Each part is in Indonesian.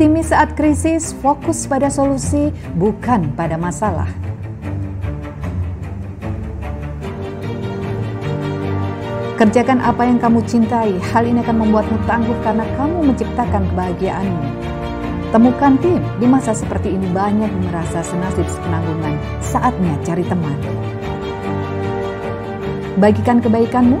Optimis saat krisis, fokus pada solusi, bukan pada masalah. Kerjakan apa yang kamu cintai, hal ini akan membuatmu tangguh karena kamu menciptakan kebahagiaanmu. Temukan tim, di masa seperti ini banyak merasa senasib sepenanggungan, saatnya cari teman. Bagikan kebaikanmu,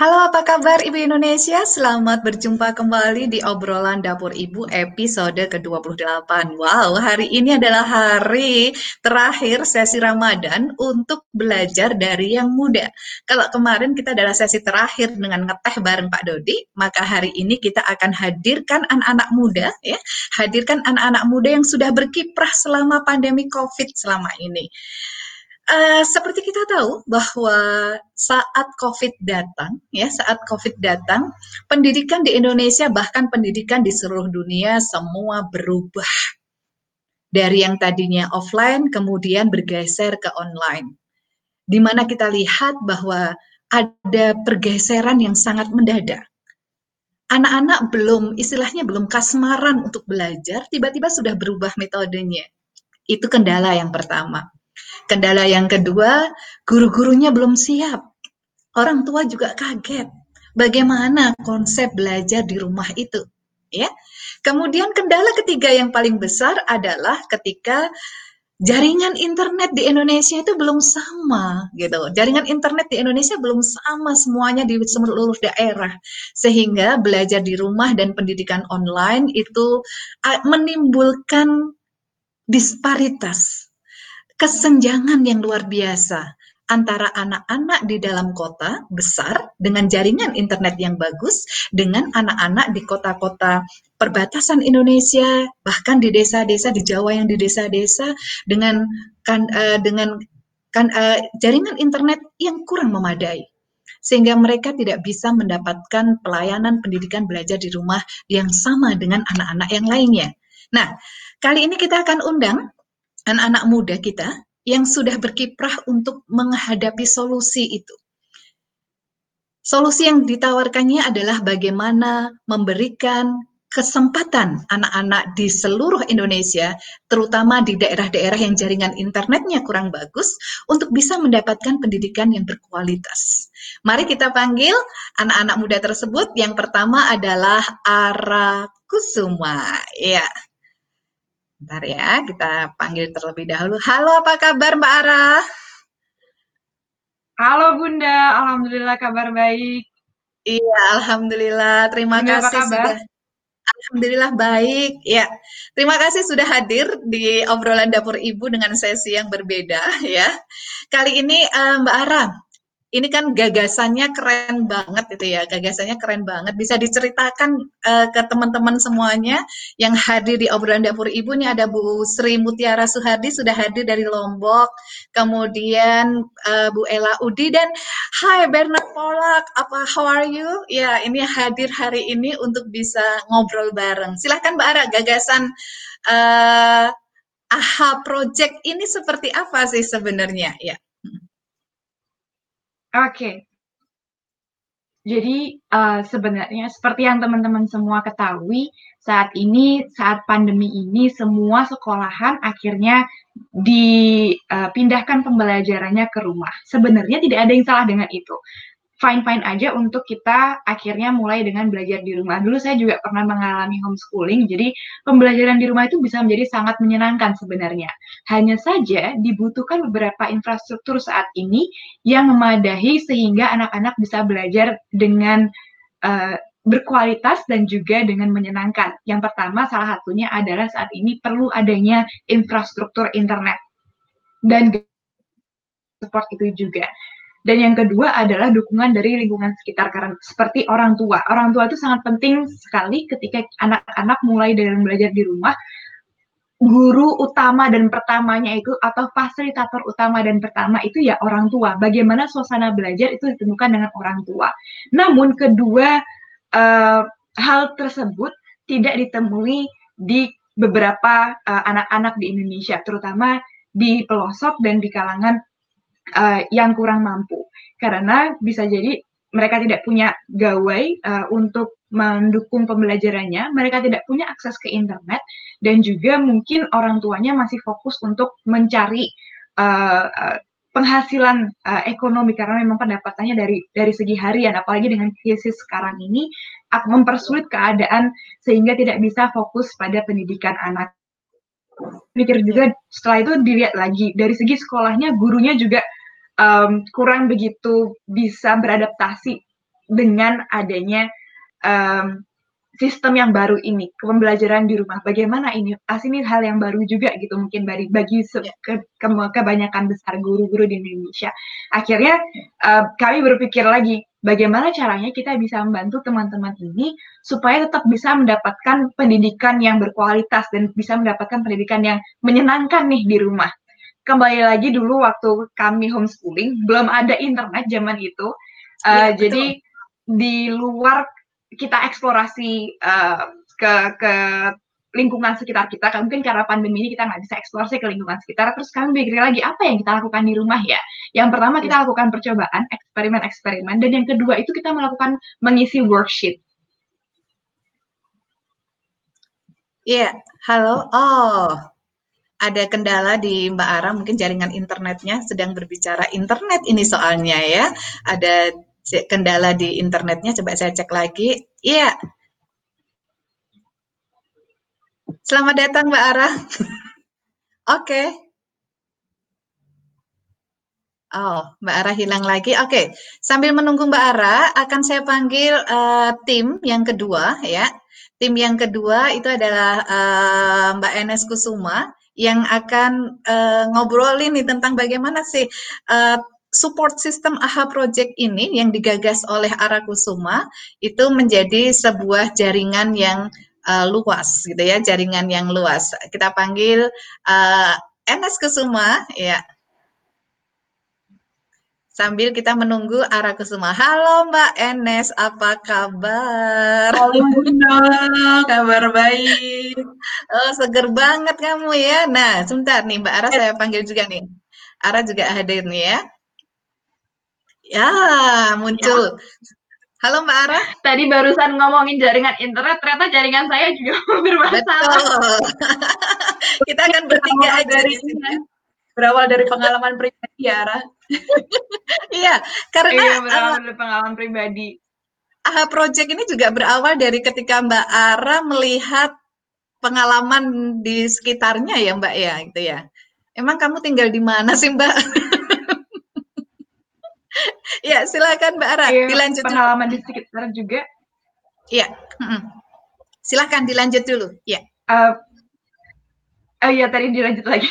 Halo, apa kabar Ibu Indonesia? Selamat berjumpa kembali di obrolan Dapur Ibu episode ke-28. Wow, hari ini adalah hari terakhir sesi Ramadan untuk belajar dari yang muda. Kalau kemarin kita adalah sesi terakhir dengan ngeteh bareng Pak Dodi, maka hari ini kita akan hadirkan anak-anak muda ya, hadirkan anak-anak muda yang sudah berkiprah selama pandemi Covid selama ini. Uh, seperti kita tahu bahwa saat COVID datang, ya saat COVID datang, pendidikan di Indonesia bahkan pendidikan di seluruh dunia semua berubah dari yang tadinya offline kemudian bergeser ke online, di mana kita lihat bahwa ada pergeseran yang sangat mendadak. Anak-anak belum istilahnya belum kasmaran untuk belajar, tiba-tiba sudah berubah metodenya. Itu kendala yang pertama. Kendala yang kedua, guru-gurunya belum siap. Orang tua juga kaget. Bagaimana konsep belajar di rumah itu? Ya. Kemudian kendala ketiga yang paling besar adalah ketika jaringan internet di Indonesia itu belum sama gitu. Jaringan internet di Indonesia belum sama semuanya di seluruh daerah. Sehingga belajar di rumah dan pendidikan online itu menimbulkan disparitas kesenjangan yang luar biasa antara anak-anak di dalam kota besar dengan jaringan internet yang bagus dengan anak-anak di kota-kota perbatasan Indonesia bahkan di desa-desa di Jawa yang di desa-desa dengan kan uh, dengan kan uh, jaringan internet yang kurang memadai sehingga mereka tidak bisa mendapatkan pelayanan pendidikan belajar di rumah yang sama dengan anak-anak yang lainnya. Nah, kali ini kita akan undang anak-anak muda kita yang sudah berkiprah untuk menghadapi solusi itu. Solusi yang ditawarkannya adalah bagaimana memberikan kesempatan anak-anak di seluruh Indonesia, terutama di daerah-daerah yang jaringan internetnya kurang bagus, untuk bisa mendapatkan pendidikan yang berkualitas. Mari kita panggil anak-anak muda tersebut. Yang pertama adalah Ara Kusuma. Ya. Bentar ya, kita panggil terlebih dahulu. Halo, apa kabar Mbak Ara? Halo Bunda, Alhamdulillah kabar baik. Iya, Alhamdulillah. Terima Bunda, kasih sudah. Alhamdulillah baik. Ya, terima kasih sudah hadir di obrolan dapur ibu dengan sesi yang berbeda ya. Kali ini uh, Mbak Ara, ini kan gagasannya keren banget itu ya, gagasannya keren banget. Bisa diceritakan uh, ke teman-teman semuanya yang hadir di obrolan dapur ibu nih ada Bu Sri Mutiara Suhardi sudah hadir dari Lombok, kemudian uh, Bu Ella Udi dan Hai Bernard Polak, apa how are you? Ya ini hadir hari ini untuk bisa ngobrol bareng. Silahkan Mbak Ara, gagasan uh, AHA Project ini seperti apa sih sebenarnya? Ya. Oke. Jadi, uh, sebenarnya seperti yang teman-teman semua ketahui, saat ini, saat pandemi ini semua sekolahan akhirnya dipindahkan uh, pembelajarannya ke rumah. Sebenarnya tidak ada yang salah dengan itu fine-fine aja untuk kita akhirnya mulai dengan belajar di rumah. Dulu saya juga pernah mengalami homeschooling, jadi pembelajaran di rumah itu bisa menjadi sangat menyenangkan sebenarnya. Hanya saja dibutuhkan beberapa infrastruktur saat ini yang memadahi sehingga anak-anak bisa belajar dengan uh, berkualitas dan juga dengan menyenangkan. Yang pertama, salah satunya adalah saat ini perlu adanya infrastruktur internet dan support itu juga. Dan yang kedua adalah dukungan dari lingkungan sekitar karena seperti orang tua. Orang tua itu sangat penting sekali ketika anak-anak mulai dari belajar di rumah guru utama dan pertamanya itu atau fasilitator utama dan pertama itu ya orang tua. Bagaimana suasana belajar itu ditemukan dengan orang tua. Namun kedua uh, hal tersebut tidak ditemui di beberapa anak anak-anak di Indonesia, terutama di pelosok dan di kalangan uh, yang kurang mampu. Karena bisa jadi mereka tidak punya gawai uh, untuk mendukung pembelajarannya, mereka tidak punya akses ke internet, dan juga mungkin orang tuanya masih fokus untuk mencari uh, penghasilan uh, ekonomi karena memang pendapatannya dari dari segi harian, apalagi dengan krisis sekarang ini akan mempersulit keadaan sehingga tidak bisa fokus pada pendidikan anak. Pikir juga setelah itu dilihat lagi dari segi sekolahnya, gurunya juga um, kurang begitu bisa beradaptasi dengan adanya um, sistem yang baru ini, pembelajaran di rumah. Bagaimana ini? As ini hal yang baru juga gitu mungkin bagi bagi ya. ke, ke, kebanyakan besar guru-guru di Indonesia. Akhirnya uh, kami berpikir lagi bagaimana caranya kita bisa membantu teman-teman ini supaya tetap bisa mendapatkan pendidikan yang berkualitas dan bisa mendapatkan pendidikan yang menyenangkan nih di rumah kembali lagi dulu waktu kami homeschooling belum ada internet zaman itu uh, ya, jadi di luar kita eksplorasi uh, ke ke lingkungan sekitar kita kan mungkin karena pandemi ini kita nggak bisa eksplorasi ke lingkungan sekitar terus kami pikir lagi apa yang kita lakukan di rumah ya yang pertama kita iya. lakukan percobaan eksperimen-eksperimen dan yang kedua itu kita melakukan mengisi worksheet Iya, yeah. halo. Oh, ada kendala di Mbak Ara, mungkin jaringan internetnya sedang berbicara internet ini soalnya ya. Ada kendala di internetnya, coba saya cek lagi. Iya. Selamat datang Mbak Ara. Oke. okay. Oh, Mbak Ara hilang lagi. Oke, okay. sambil menunggu Mbak Ara, akan saya panggil uh, tim yang kedua ya. Tim yang kedua itu adalah uh, Mbak Enes Kusuma yang akan uh, ngobrolin nih tentang bagaimana sih uh, support system AHA Project ini yang digagas oleh Arakusuma itu menjadi sebuah jaringan yang uh, luas gitu ya, jaringan yang luas. Kita panggil uh, Enes Kusuma ya. Sambil kita menunggu Ara Kusuma. Halo Mbak Enes, apa kabar? Halo Bunda, kabar baik. Oh, seger banget kamu ya. Nah, sebentar nih Mbak Ara saya panggil juga nih. Ara juga hadir nih ya. Ya, muncul. Ya. Halo Mbak Ara. Tadi barusan ngomongin jaringan internet, ternyata jaringan saya juga bermasalah. Betul. Kita akan bertiga aja dari sini. Berawal dari pengalaman pribadi ya, Ara. Iya, karena iya, berawal uh, dari pengalaman pribadi. AHA Project ini juga berawal dari ketika Mbak Ara melihat pengalaman di sekitarnya ya Mbak ya, gitu ya. Emang kamu tinggal di mana sih Mbak? ya silakan Mbak Ara, iya, dilanjut. Pengalaman dulu. di sekitar juga. Iya, silakan dilanjut dulu. Ya. Uh, oh iya tadi dilanjut lagi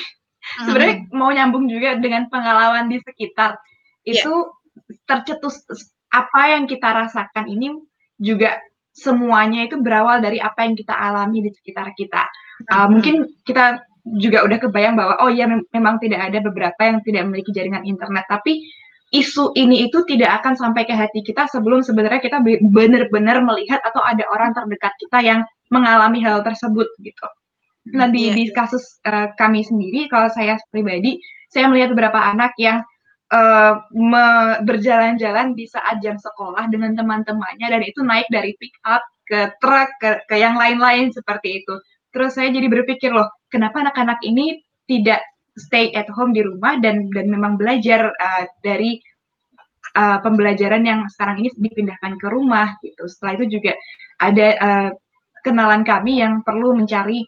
sebenarnya mau nyambung juga dengan pengalaman di sekitar iya. itu yeah. tercetus apa yang kita rasakan ini juga semuanya itu berawal dari apa yang kita alami di sekitar kita. Uh, mungkin kita juga udah kebayang bahwa oh ya mem memang tidak ada beberapa yang tidak memiliki jaringan internet, tapi isu ini itu tidak akan sampai ke hati kita sebelum sebenarnya kita benar-benar melihat atau ada orang terdekat kita yang mengalami hal tersebut gitu. Nah di, yeah. di kasus uh, kami sendiri, kalau saya pribadi, saya melihat beberapa anak yang uh, berjalan-jalan di saat jam sekolah dengan teman-temannya dan itu naik dari pick up ke truk ke, ke yang lain-lain seperti itu. Terus saya jadi berpikir loh, kenapa anak-anak ini tidak stay at home di rumah dan dan memang belajar uh, dari uh, pembelajaran yang sekarang ini dipindahkan ke rumah gitu. Setelah itu juga ada uh, kenalan kami yang perlu mencari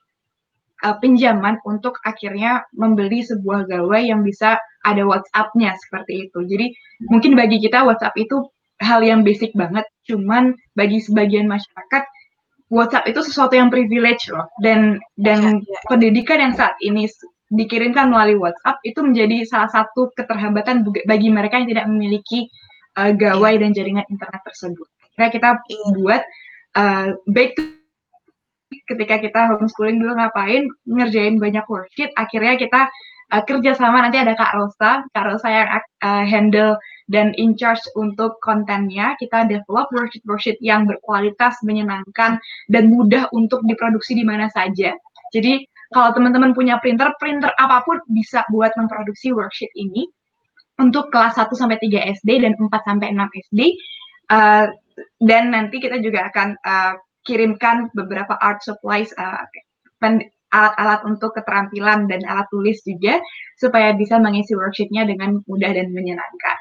uh, pinjaman untuk akhirnya membeli sebuah gawai yang bisa ada WhatsApp-nya seperti itu. Jadi mungkin bagi kita WhatsApp itu hal yang basic banget, cuman bagi sebagian masyarakat WhatsApp itu sesuatu yang privilege loh. Dan dan ya, ya. pendidikan yang saat ini dikirimkan melalui WhatsApp itu menjadi salah satu keterhambatan bagi mereka yang tidak memiliki uh, gawai dan jaringan internet tersebut. Kira kita buat uh, baik ketika kita homeschooling dulu ngapain ngerjain banyak worksheet akhirnya kita uh, kerja sama. Nanti ada Kak Rosa Kak Rosa yang uh, handle dan in charge untuk kontennya. Kita develop worksheet worksheet yang berkualitas menyenangkan dan mudah untuk diproduksi di mana saja. Jadi kalau teman-teman punya printer printer apa pun bisa buat memproduksi worksheet ini. Untuk kelas 1 sampai 3 SD dan 4 sampai 6 SD uh, dan nanti kita juga akan uh, kirimkan beberapa art supplies uh, alat-alat untuk keterampilan dan alat tulis juga supaya bisa mengisi worksheetnya dengan mudah dan menyenangkan.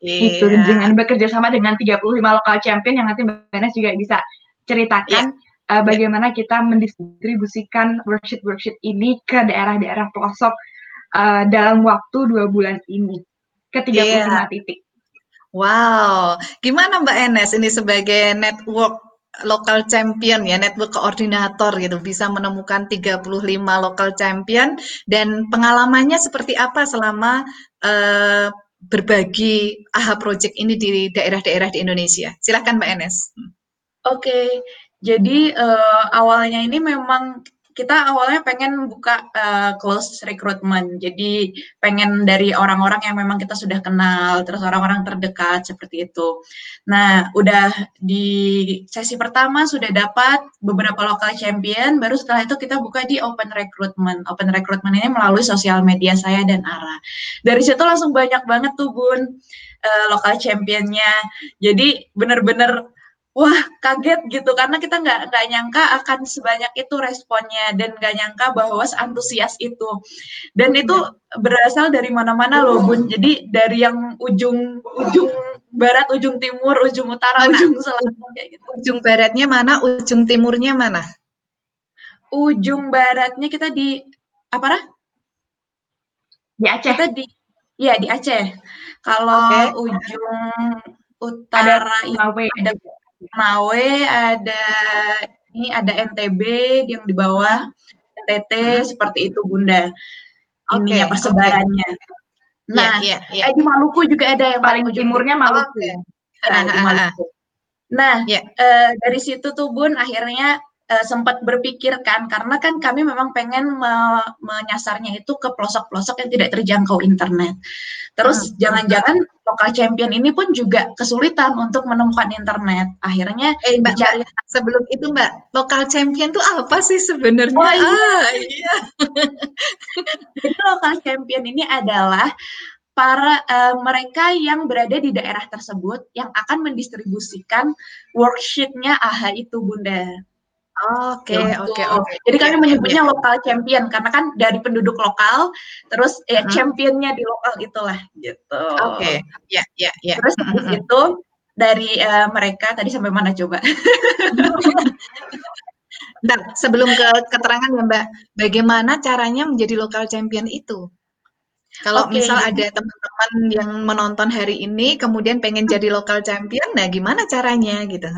Yeah. Itu dengan bekerja sama dengan 35 lokal champion yang nanti Mbak juga bisa ceritakan yeah. uh, bagaimana kita mendistribusikan worksheet-worksheet ini ke daerah-daerah pelosok uh, dalam waktu dua bulan ini ke 35 yeah. titik. Wow, gimana Mbak Enes ini sebagai network lokal champion ya, network koordinator gitu, bisa menemukan 35 lokal champion dan pengalamannya seperti apa selama uh, berbagi AHA Project ini di daerah-daerah di Indonesia? Silahkan Mbak Enes. Oke, okay. jadi uh, awalnya ini memang kita awalnya pengen buka uh, close recruitment. Jadi pengen dari orang-orang yang memang kita sudah kenal, terus orang-orang terdekat seperti itu. Nah, udah di sesi pertama sudah dapat beberapa lokal champion, baru setelah itu kita buka di open recruitment. Open recruitment ini melalui sosial media saya dan Ara. Dari situ langsung banyak banget tuh Bun uh, lokal championnya. Jadi bener-bener wah kaget gitu. Karena kita nggak nggak nyangka akan sebanyak itu responnya dan nggak nyangka bahwa antusias itu. Dan itu iya. berasal dari mana-mana loh bun. Jadi dari yang ujung ujung barat ujung timur ujung utara mana? ujung selatan kayak gitu. Ujung baratnya mana ujung timurnya mana? Ujung baratnya kita di apa lah di Aceh. Kita di ya di Aceh. Kalau okay. ujung utara ada, ada Mawe, ada ini ada NTB yang di bawah NTT hmm. seperti itu Bunda. Okay, ya persebarannya. Okay. Nah, yeah, yeah, yeah. Di Maluku juga ada yang paling timurnya Maluku. Okay. Nah, di Maluku. Nah, yeah. eh, dari situ tuh Bun akhirnya uh, sempat berpikirkan karena kan kami memang pengen me menyasarnya itu ke pelosok-pelosok yang tidak terjangkau internet. Terus hmm. jangan-jangan hmm. lokal champion ini pun juga kesulitan untuk menemukan internet. Akhirnya eh, Mbak, Mbak, sebelum itu Mbak, lokal champion itu apa sih sebenarnya? Oh, iya. Ah, iya. Jadi lokal champion ini adalah para uh, mereka yang berada di daerah tersebut yang akan mendistribusikan worksheetnya AHA itu Bunda. Oke, oke, oke. Jadi kami menyebutnya ya. lokal champion karena kan dari penduduk lokal, terus ya hmm. championnya di lokal itulah gitu. Oke, okay. ya, ya, ya. Terus hmm. itu dari uh, mereka tadi sampai mana coba? Nah, sebelum ke keterangan ya Mbak, bagaimana caranya menjadi lokal champion itu? Kalau okay. misal ada teman-teman yang menonton hari ini, kemudian pengen jadi lokal champion, nah gimana caranya gitu?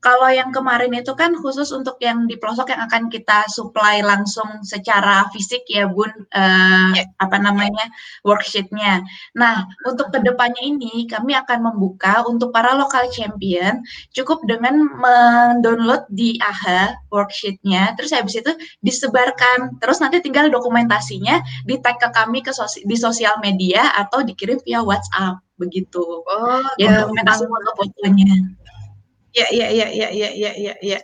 Kalau yang kemarin itu kan khusus untuk yang di pelosok yang akan kita supply langsung secara fisik ya Bun, uh, yeah. apa namanya, worksheet-nya. Nah, untuk ke depannya ini kami akan membuka untuk para lokal champion, cukup dengan mendownload di AHA worksheet-nya, terus habis itu disebarkan, terus nanti tinggal dokumentasinya di-tag ke kami ke sosi di sosial media atau dikirim via WhatsApp, begitu. Oh, Ya dokumentasi foto-fotonya. Ya, ya, ya, ya, ya, ya, ya, ya.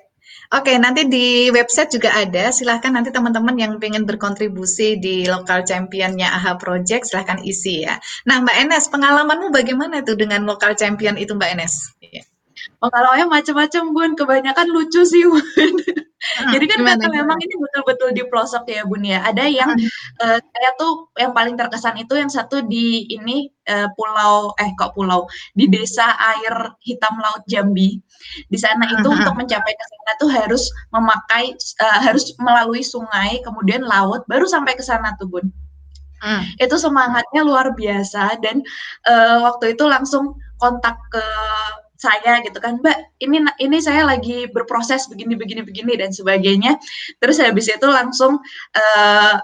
Oke, nanti di website juga ada. Silahkan nanti teman-teman yang ingin berkontribusi di lokal championnya AHA Project, silahkan isi ya. Nah, Mbak Enes, pengalamanmu bagaimana tuh dengan lokal champion itu, Mbak Enes? Ya. Pengalamannya macam-macam, Bun. Kebanyakan lucu sih, Bun. Hmm, Jadi kan gimana, karena memang ini betul-betul di pelosok ya Bun ya. Ada yang hmm. uh, saya tuh yang paling terkesan itu yang satu di ini uh, pulau eh kok pulau di desa air hitam laut Jambi. Di sana itu hmm. untuk mencapai ke sana tuh harus memakai uh, harus melalui sungai kemudian laut baru sampai ke sana tuh Bun. Hmm. Itu semangatnya luar biasa dan uh, waktu itu langsung kontak ke saya gitu kan mbak ini ini saya lagi berproses begini begini begini dan sebagainya. Terus habis itu langsung uh,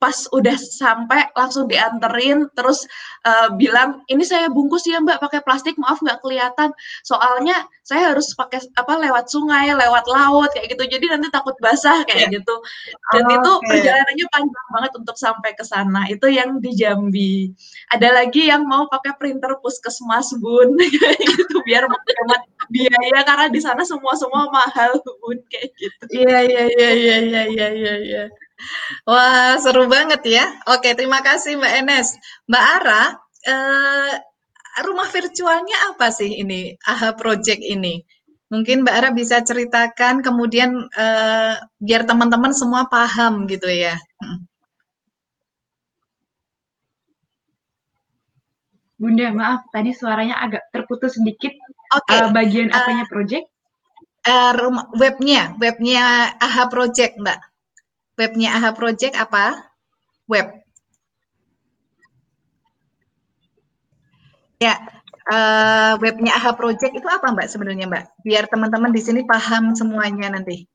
pas udah sampai langsung dianterin terus uh, bilang ini saya bungkus ya mbak pakai plastik maaf nggak kelihatan. Soalnya saya harus pakai apa lewat sungai lewat laut kayak gitu. Jadi nanti takut basah kayak gitu. Dan oh, itu okay. perjalanannya panjang banget untuk sampai ke sana. Itu yang di Jambi. Ada lagi yang mau pakai printer puskesmas bun. Gitu biar menghemat biaya karena di sana semua semua mahal bun kayak gitu. Iya iya iya iya iya iya iya. ya. Wah, seru banget ya. Oke, terima kasih Mbak Enes. Mbak Ara, eh, rumah virtualnya apa sih ini, AHA Project ini? Mungkin Mbak Ara bisa ceritakan, kemudian eh, biar teman-teman semua paham gitu ya. Bunda, maaf, tadi suaranya agak terputus sedikit. Oke. Uh, bagian uh, apanya project? Uh, rumah, webnya, webnya AHA Project, Mbak. Webnya AHA Project apa? Web. Ya, uh, webnya AHA Project itu apa Mbak sebenarnya Mbak? Biar teman-teman di sini paham semuanya nanti.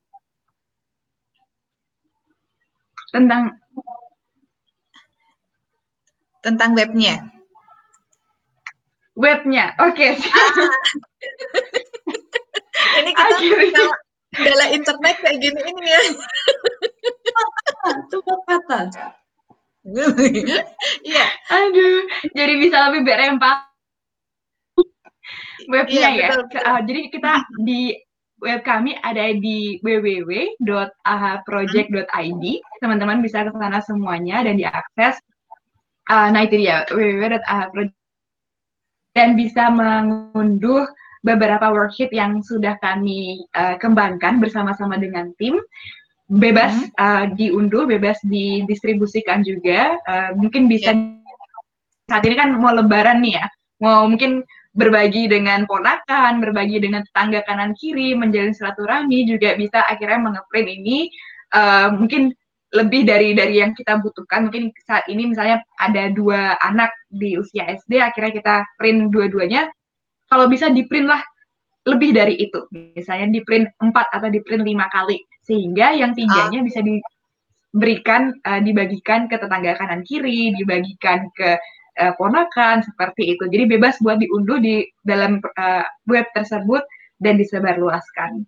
Tentang tentang webnya. Webnya, oke. Okay. Ah. ini kita Akhirnya. internet kayak gini ini ya. Coba kata. Iya. Aduh, jadi bisa lebih berempat. Webnya iya, ya. Betul, betul. Uh, jadi kita di web kami ada di www.ahaproject.id. Teman-teman bisa ke sana semuanya dan diakses. Uh, nah itu dia www.ahaproject dan bisa mengunduh beberapa worksheet yang sudah kami uh, kembangkan bersama-sama dengan tim bebas hmm. uh, diunduh, bebas didistribusikan juga. Uh, mungkin bisa yeah. saat ini kan mau lebaran nih ya, mau mungkin berbagi dengan ponakan, berbagi dengan tetangga kanan kiri, menjalin silaturahmi juga bisa akhirnya mengeprint ini uh, mungkin lebih dari dari yang kita butuhkan. Mungkin saat ini misalnya ada dua anak di usia SD, akhirnya kita print dua-duanya. Kalau bisa di print lah lebih dari itu, misalnya di print empat atau di print lima kali sehingga yang tiganya bisa diberikan uh, dibagikan ke tetangga kanan kiri, dibagikan ke uh, ponakan seperti itu. Jadi bebas buat diunduh di dalam uh, web tersebut dan disebarluaskan.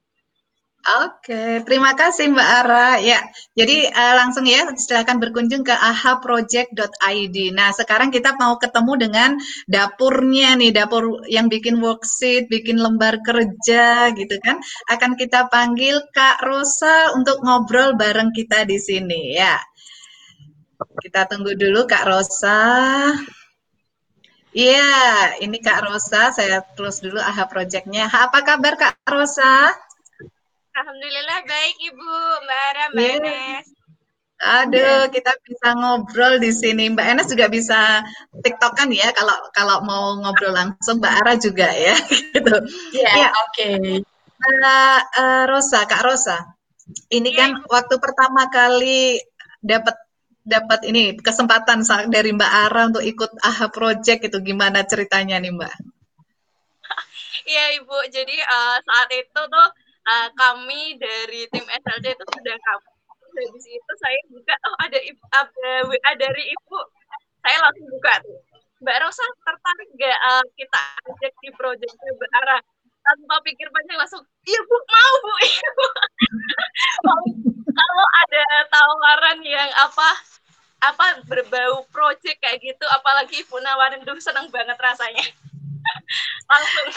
Oke, terima kasih Mbak Ara. Ya, jadi uh, langsung ya silakan berkunjung ke ahaproject.id. Nah, sekarang kita mau ketemu dengan dapurnya nih, dapur yang bikin worksheet, bikin lembar kerja gitu kan. Akan kita panggil Kak Rosa untuk ngobrol bareng kita di sini ya. Kita tunggu dulu Kak Rosa. Iya, ini Kak Rosa, saya terus dulu AHA Project-nya. Apa kabar Kak Rosa? Alhamdulillah baik Ibu, Mbak Ara, Mbak yeah. Enes. Aduh, kita bisa ngobrol di sini. Mbak Enes juga bisa TikTok kan ya kalau kalau mau ngobrol langsung Mbak Ara juga ya. gitu. Iya, yeah, oke. Okay. Uh, uh, Rosa, Kak Rosa. Ini yeah. kan waktu pertama kali dapat dapat ini kesempatan dari Mbak Ara untuk ikut AHA Project itu gimana ceritanya nih Mbak? Iya Ibu, jadi uh, saat itu tuh uh, kami dari tim SLC itu sudah kamu dari situ saya buka oh ada ada WA dari ibu. Saya langsung buka tuh. Mbak Rosa tertarik gak uh, kita ajak di proyek Mbak Ara? Tanpa pikir panjang langsung iya bu mau bu. Kalau ada tawaran yang apa apa berbau proyek kayak gitu apalagi ibu nawarin tuh seneng banget rasanya. Langsung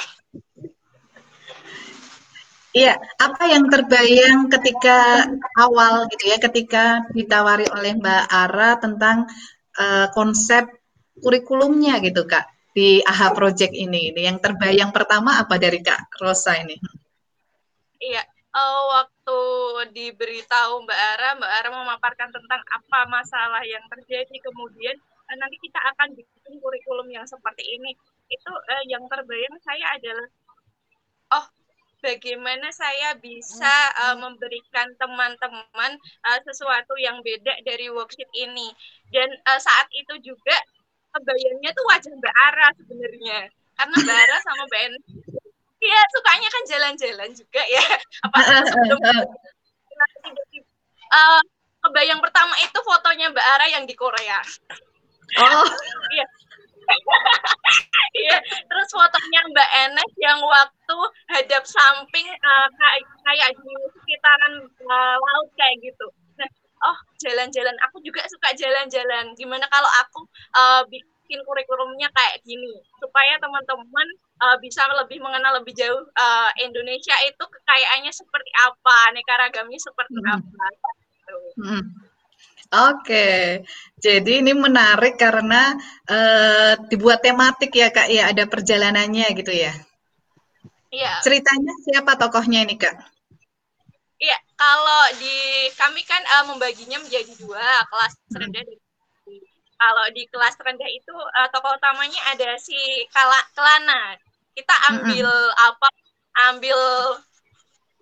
Iya, apa yang terbayang ketika awal gitu ya, ketika ditawari oleh Mbak Ara tentang uh, konsep kurikulumnya gitu Kak di AHA Project ini. Ini yang terbayang pertama apa dari Kak Rosa ini? Iya, uh, waktu diberitahu Mbak Ara, Mbak Ara memaparkan tentang apa masalah yang terjadi, kemudian uh, nanti kita akan bikin kurikulum yang seperti ini. Itu uh, yang terbayang saya adalah, oh bagaimana saya bisa uh, memberikan teman-teman uh, sesuatu yang beda dari worksheet ini. Dan uh, saat itu juga kebayangnya tuh wajah Mbak Ara sebenarnya. Karena Mbak Ara sama Mbak En Iya, sukanya kan jalan-jalan juga ya. Apalagi sebelum uh, kebayang pertama itu fotonya Mbak Ara yang di Korea. Oh, Iya. Iya, terus fotonya Mbak Enes yang waktu hadap samping uh, kayak kayak di sekitaran uh, laut kayak gitu. Nah, oh jalan-jalan, aku juga suka jalan-jalan. Gimana kalau aku uh, bikin kurikulumnya kayak gini supaya teman-teman uh, bisa lebih mengenal lebih jauh uh, Indonesia itu kekayaannya seperti apa, aneka ragamnya seperti Hmm. apa. Gitu. hmm. Oke, jadi ini menarik karena eh, dibuat tematik ya Kak, ya ada perjalanannya gitu ya. Iya. Ceritanya siapa tokohnya ini Kak? Iya, kalau di kami kan uh, membaginya menjadi dua kelas rendah dan tinggi. Kalau di kelas rendah itu uh, tokoh utamanya ada si Kala, Kelana. Kita ambil apa? Ambil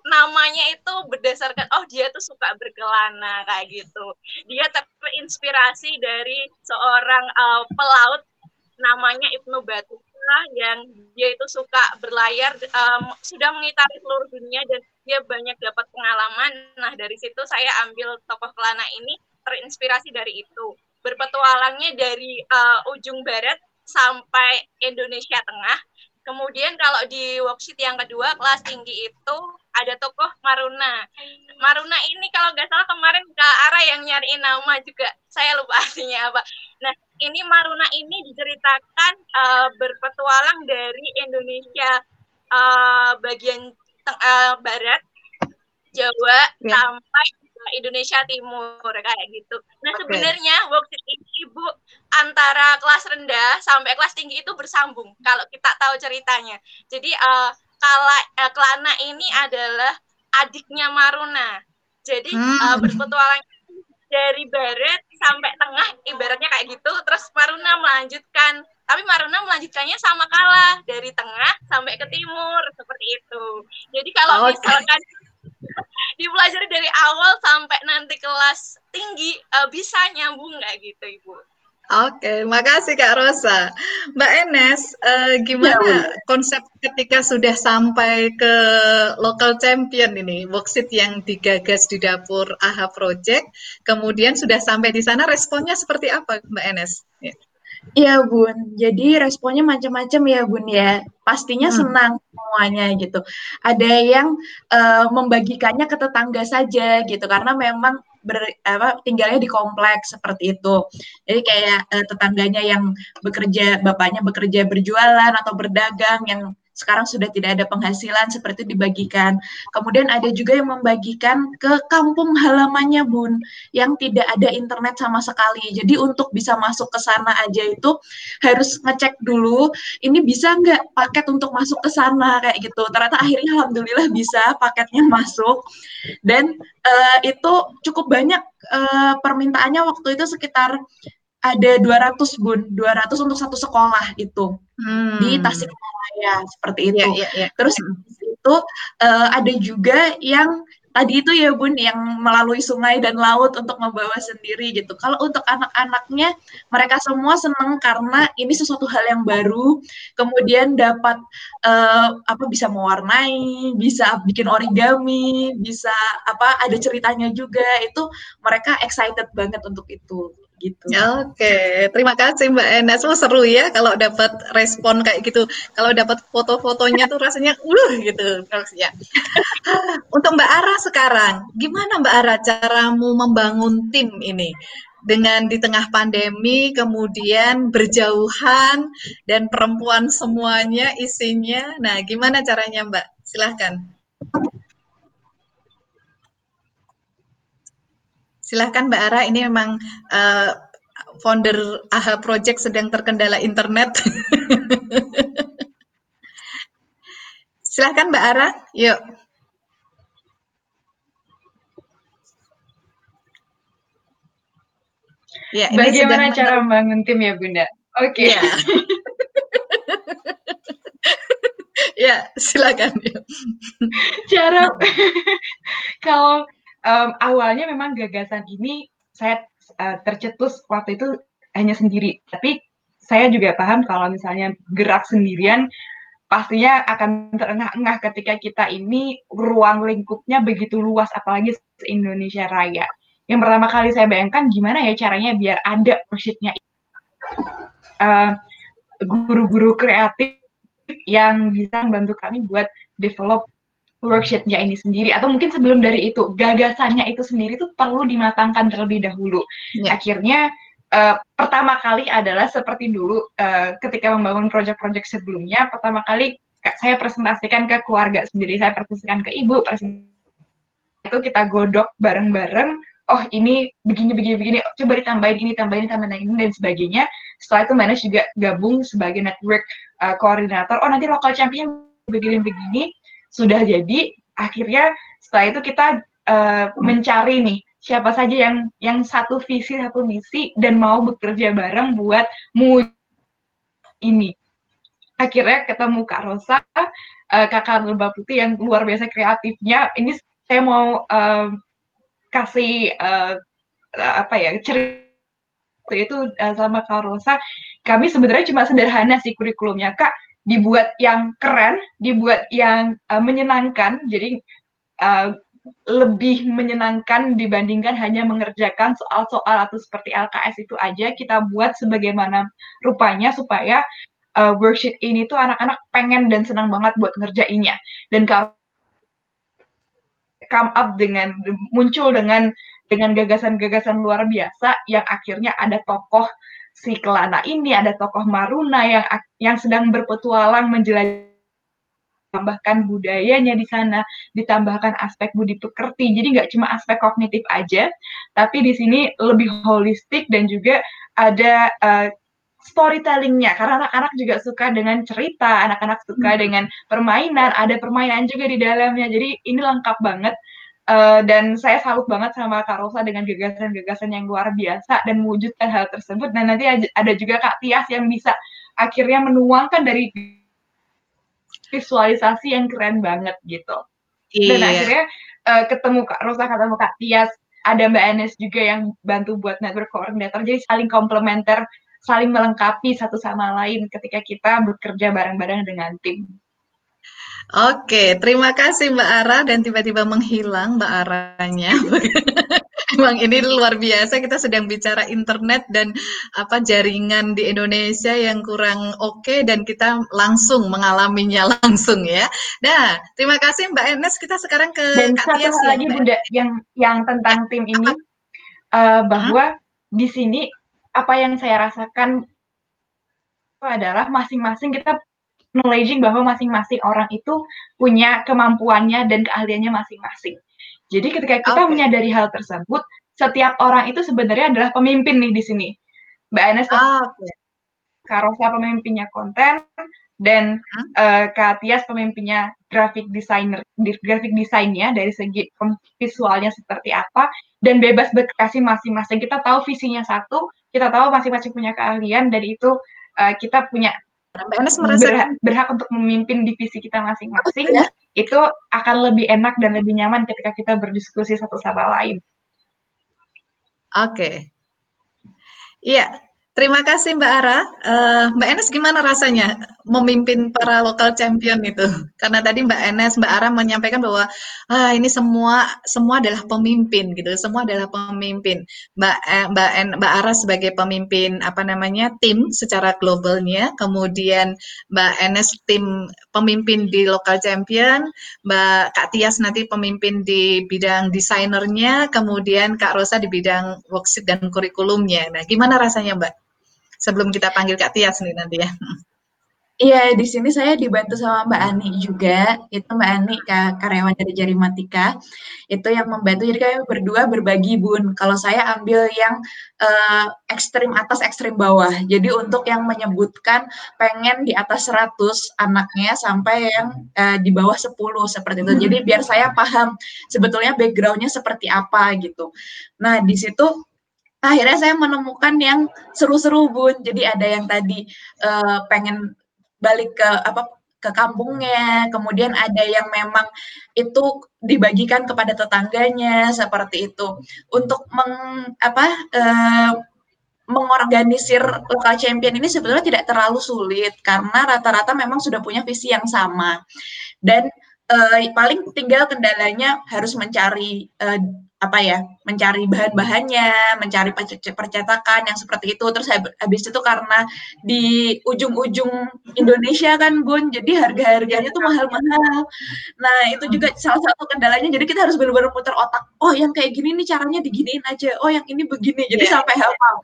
namanya itu berdasarkan oh dia tuh suka berkelana kayak gitu. Dia terinspirasi dari seorang uh, pelaut namanya Ibnu Batuta yang dia itu suka berlayar um, sudah mengitari seluruh dunia dan dia banyak dapat pengalaman. Nah, dari situ saya ambil tokoh Kelana ini terinspirasi dari itu. Berpetualangnya dari uh, ujung barat sampai Indonesia Tengah. Kemudian kalau di worksheet yang kedua kelas tinggi itu ada tokoh Maruna. Maruna ini kalau nggak salah kemarin Kak Ara yang nyariin nama juga. Saya lupa artinya apa. Nah, ini Maruna ini diceritakan uh, berpetualang dari Indonesia uh, bagian uh, barat, Jawa Ya. sampai Indonesia Timur kayak gitu. Nah Oke. sebenarnya worksheet ini ibu antara kelas rendah sampai kelas tinggi itu bersambung kalau kita tahu ceritanya. Jadi uh, Kala, uh, Kelana ini adalah adiknya Maruna. Jadi uh, Hmm. berpetualang dari barat sampai tengah ibaratnya kayak gitu terus Maruna melanjutkan tapi Maruna melanjutkannya sama Kala dari tengah sampai ke timur seperti itu jadi kalau Oke. misalkan dipelajari dari awal sampai nanti kelas tinggi eh, bisa nyambung nggak gitu ibu Oke, makasih Kak Rosa. Mbak Enes, eh, Ya, gimana konsep ketika sudah sampai ke local champion ini, worksheet yang digagas di dapur AHA Project, kemudian sudah sampai di sana, responnya seperti apa Mbak Enes? Ya. Iya Bun, jadi responnya macam-macam ya Bun ya. Pastinya Hmm. senang semuanya gitu. Ada yang eh, membagikannya ke tetangga saja gitu, karena memang ber, apa, tinggalnya di kompleks seperti itu. Jadi kayak eh, tetangganya yang bekerja, bapaknya bekerja berjualan atau berdagang yang sekarang sudah tidak ada penghasilan seperti dibagikan. Kemudian ada juga yang membagikan ke kampung halamannya Bun yang tidak ada internet sama sekali. Jadi untuk bisa masuk ke sana aja itu harus ngecek dulu ini bisa nggak paket untuk masuk ke sana kayak gitu. Ternyata akhirnya alhamdulillah bisa paketnya masuk dan eh, itu cukup banyak eh, permintaannya waktu itu sekitar ada 200 Bun, 200 untuk satu sekolah itu di Hmm. Tasikmalaya seperti itu. ya, ya. Terus itu eh, ada juga yang tadi itu ya Bun yang melalui sungai dan laut untuk membawa sendiri gitu. Kalau untuk anak-anaknya mereka semua senang karena ini sesuatu hal yang baru, kemudian dapat eh, apa bisa mewarnai, bisa bikin origami, bisa apa ada ceritanya juga. Itu mereka excited banget untuk itu gitu. Oke, terima kasih Mbak Enes. Oh, seru ya kalau dapat respon kayak gitu. Kalau dapat foto-fotonya tuh rasanya uh gitu maksudnya. Untuk Mbak Ara sekarang, gimana Mbak Ara caramu membangun tim ini? Dengan di tengah pandemi, kemudian berjauhan dan perempuan semuanya isinya. Nah, gimana caranya Mbak? Silahkan. Silahkan Mbak Ara, ini memang eh, founder AHA Project sedang terkendala internet. Silahkan Mbak Ara, yuk. Ya, ini Bagaimana cara membangun tim ya Bunda? Oke. Iya. ya, silakan. cara kalau em, awalnya memang gagasan ini saya eh, tercetus waktu itu hanya sendiri, tapi saya juga paham kalau misalnya gerak sendirian pastinya akan terengah-engah ketika kita ini ruang lingkupnya begitu luas apalagi Indonesia Raya. yang pertama kali saya bayangkan gimana ya caranya biar ada worksheet-nya uh, guru-guru kreatif yang bisa membantu kami buat develop worksheet-nya ini sendiri atau mungkin sebelum dari itu gagasannya itu sendiri tuh perlu dimatangkan terlebih dahulu. Yeah. Akhirnya uh, pertama kali adalah seperti dulu uh, ketika membangun proyek-proyek sebelumnya pertama kali saya presentasikan ke keluarga sendiri, saya presentasikan ke ibu, presentasikan itu kita godok bareng-bareng oh ini begini begini begini coba ditambahin ini tambahin tambahin ini dan sebagainya setelah itu manage juga gabung sebagai network uh, koordinator oh nanti local champion begini begini sudah jadi akhirnya setelah itu kita uh, mencari nih siapa saja yang yang satu visi satu misi dan mau bekerja bareng buat mu ini akhirnya ketemu Kak Rosa, uh, Kakak Mbak Putih yang luar biasa kreatifnya. Ini saya mau uh, kasih uh, apa ya cerita itu uh, sama Kak Rosa. Kami sebenarnya cuma sederhana sih kurikulumnya, Kak. Dibuat yang keren, dibuat yang uh, menyenangkan. Jadi uh, lebih menyenangkan dibandingkan hanya mengerjakan soal-soal atau seperti LKS itu aja kita buat sebagaimana rupanya supaya uh, worksheet ini tuh anak-anak pengen dan senang banget buat ngerjainnya. Dan come up dengan muncul dengan dengan gagasan-gagasan luar biasa yang akhirnya ada tokoh si Kelana ini, ada tokoh Maruna yang yang sedang berpetualang menjelajah tambahkan budayanya di sana, ditambahkan aspek budi pekerti. Jadi nggak cuma aspek kognitif aja, tapi di sini lebih holistik dan juga ada uh, storytellingnya karena anak-anak juga suka dengan cerita, anak-anak suka hmm. dengan permainan, ada permainan juga di dalamnya. Jadi ini lengkap banget. Uh, dan saya salut banget sama Kak Rosa dengan gagasan-gagasan yang luar biasa dan mewujudkan hal tersebut. Dan nanti ada juga Kak Tias yang bisa akhirnya menuangkan dari visualisasi yang keren banget gitu. Iya. Dan akhirnya uh, ketemu Kak Rosa, ketemu Kak Tias, ada Mbak Enes juga yang bantu buat network coordinator. Jadi saling komplementer saling melengkapi satu sama lain ketika kita bekerja bareng-bareng dengan tim. Oke, terima kasih Mbak Ara dan tiba-tiba menghilang Mbak Aranya. Emang ini luar biasa kita sedang bicara internet dan apa jaringan di Indonesia yang kurang oke okay, dan kita langsung mengalaminya langsung ya. Nah, terima kasih Mbak Enes. Kita sekarang ke dan Kak satu hal lagi Bunda yang yang tentang tim ini uh, bahwa di sini apa yang saya rasakan itu adalah masing-masing kita knowledging bahwa masing-masing orang itu punya kemampuannya dan keahliannya masing-masing. Jadi ketika kita okay. menyadari hal tersebut, setiap orang itu sebenarnya adalah pemimpin nih di sini. Mbak Anes, oh, okay. Karosa pemimpinnya konten, dan hmm? uh, Kak Tias pemimpinnya graphic designer, graphic desainnya dari segi visualnya seperti apa, dan bebas berkreasi masing-masing. Kita tahu visinya satu, kita tahu masing-masing punya keahlian dan itu uh, kita punya berhak, berhak untuk memimpin divisi kita masing-masing ya? itu akan lebih enak dan lebih nyaman ketika kita berdiskusi satu sama lain. Oke. Okay. Iya, Terima kasih Mbak Ara. Uh, Mbak Enes gimana rasanya memimpin para lokal champion itu? Karena tadi Mbak Enes, Mbak Ara menyampaikan bahwa ah, ini semua semua adalah pemimpin gitu, semua adalah pemimpin. Mbak eh, Mbak en, Mbak Ara sebagai pemimpin apa namanya tim secara globalnya, kemudian Mbak Enes tim pemimpin di lokal champion, Mbak Kak Tias nanti pemimpin di bidang desainernya, kemudian Kak Rosa di bidang worksheet dan kurikulumnya. Nah, gimana rasanya Mbak? Sebelum kita panggil Kak Tias nih nanti ya. Iya, di sini saya dibantu sama Mbak Ani juga. Itu Mbak Ani, karyawan dari Jarimatika. Itu yang membantu. Jadi kami berdua berbagi bun. Kalau saya ambil yang uh, ekstrim atas, ekstrim bawah. Jadi untuk yang menyebutkan pengen di atas 100 anaknya sampai yang uh, di bawah 10 seperti itu. Jadi biar saya paham sebetulnya backgroundnya seperti apa gitu. Nah, di situ akhirnya saya menemukan yang seru-seru bun. Jadi ada yang tadi uh, pengen balik ke apa ke kampungnya. Kemudian ada yang memang itu dibagikan kepada tetangganya seperti itu. Untuk meng apa uh, mengorganisir lokal champion ini sebetulnya tidak terlalu sulit karena rata-rata memang sudah punya visi yang sama. Dan uh, paling tinggal kendalanya harus mencari uh, apa ya mencari bahan-bahannya, mencari percetakan yang seperti itu. Terus habis itu karena di ujung-ujung Indonesia kan Bun, jadi harga-harganya tuh mahal-mahal. Nah itu juga salah satu kendalanya. Jadi kita harus benar-benar putar otak. Oh yang kayak gini nih caranya diginiin aja. Oh yang ini begini. Jadi yeah. sampai hafal.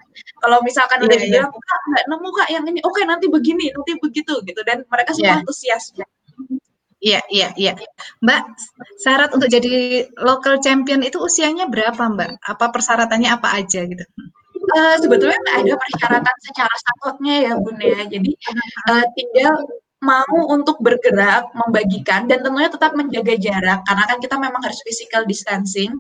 Kalau misalkan yeah, udah dibilang, yeah. kak nggak nemu kak yang ini. Oke nanti begini, nanti begitu gitu. Dan mereka semua yeah. antusias. Iya, iya, iya. Mbak, syarat untuk jadi local champion itu usianya berapa, Mbak? Apa persyaratannya apa aja gitu? Uh, sebetulnya ada persyaratan secara statutnya ya, Bun ya. Jadi uh, tinggal mau untuk bergerak, membagikan, dan tentunya tetap menjaga jarak, karena kan kita memang harus physical distancing.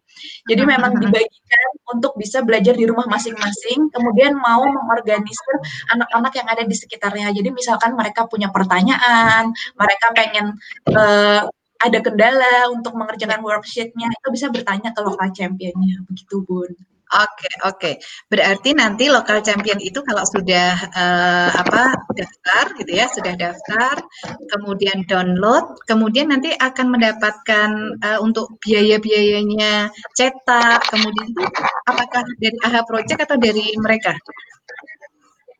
Jadi memang dibagikan untuk bisa belajar di rumah masing-masing, kemudian mau mengorganisir anak-anak yang ada di sekitarnya. Jadi misalkan mereka punya pertanyaan, mereka pengen uh, ada kendala untuk mengerjakan worksheet-nya, itu bisa bertanya ke lokal championnya, begitu Bun. Oke, oke. Berarti nanti lokal champion itu kalau sudah uh, apa daftar gitu ya, sudah daftar, kemudian download, kemudian nanti akan mendapatkan uh, untuk biaya-biayanya cetak, kemudian itu apakah dari AHA Project atau dari mereka?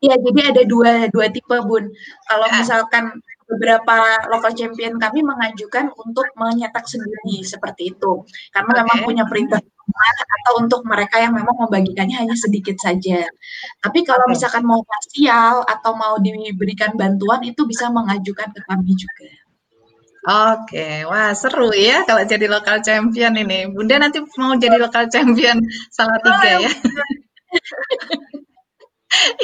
Ya, jadi ada dua dua tipe, Bun. Kalau ya. misalkan beberapa local champion kami mengajukan untuk menyetak sendiri seperti itu karena okay. memang punya perintah atau untuk mereka yang memang membagikannya hanya sedikit saja. Tapi kalau misalkan mau parsial atau mau diberikan bantuan itu bisa mengajukan ke kami juga. Oke, wah seru ya kalau jadi lokal champion ini. Bunda nanti mau jadi lokal champion salah tiga ya.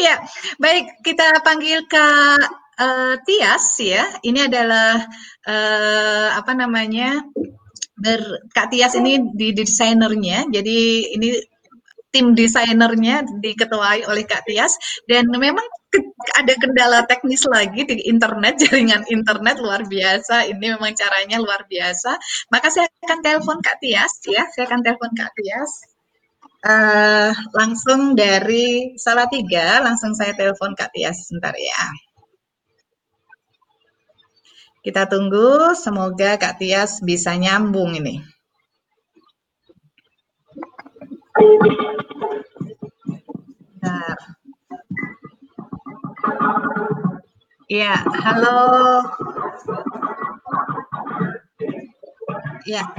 Iya, baik kita panggil Kak uh, Tias ya, ini adalah uh, apa namanya ber, Kak Tias ini di desainernya, jadi ini tim desainernya diketuai oleh Kak Tias. Dan memang ada kendala teknis lagi di internet jaringan internet luar biasa. Ini memang caranya luar biasa. Maka saya akan telepon Kak Tias ya. Saya akan telepon Kak Tias uh, langsung dari Salatiga langsung saya telepon Kak Tias sebentar ya kita tunggu, semoga Kak Tias bisa nyambung ini. Bentar. Ya, halo. Ya,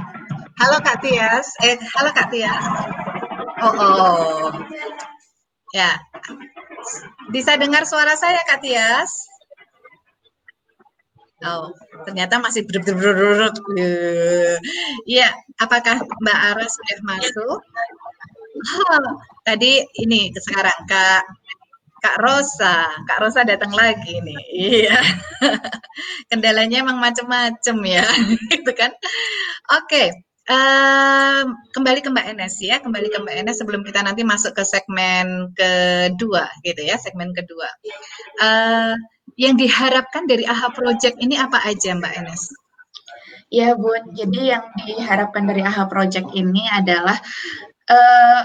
halo Kak Tias. Eh, halo Kak Tias. Oh, oh. Ya, bisa dengar suara saya Kak Tias? Oh, ternyata masih ber Iya, apakah Mbak Ara sudah masuk? Oh, tadi ini sekarang Kak Kak Rosa, Kak Rosa datang lagi nih. Iya. Kendalanya emang macam-macam ya, gitu kan. Oke, um, kembali ke Mbak Enes ya, kembali ke Mbak Enes sebelum kita nanti masuk ke segmen kedua gitu ya, segmen kedua. Uh, yang diharapkan dari AHA Project ini apa aja Mbak Enes? Ya Bun, jadi yang diharapkan dari AHA Project ini adalah uh,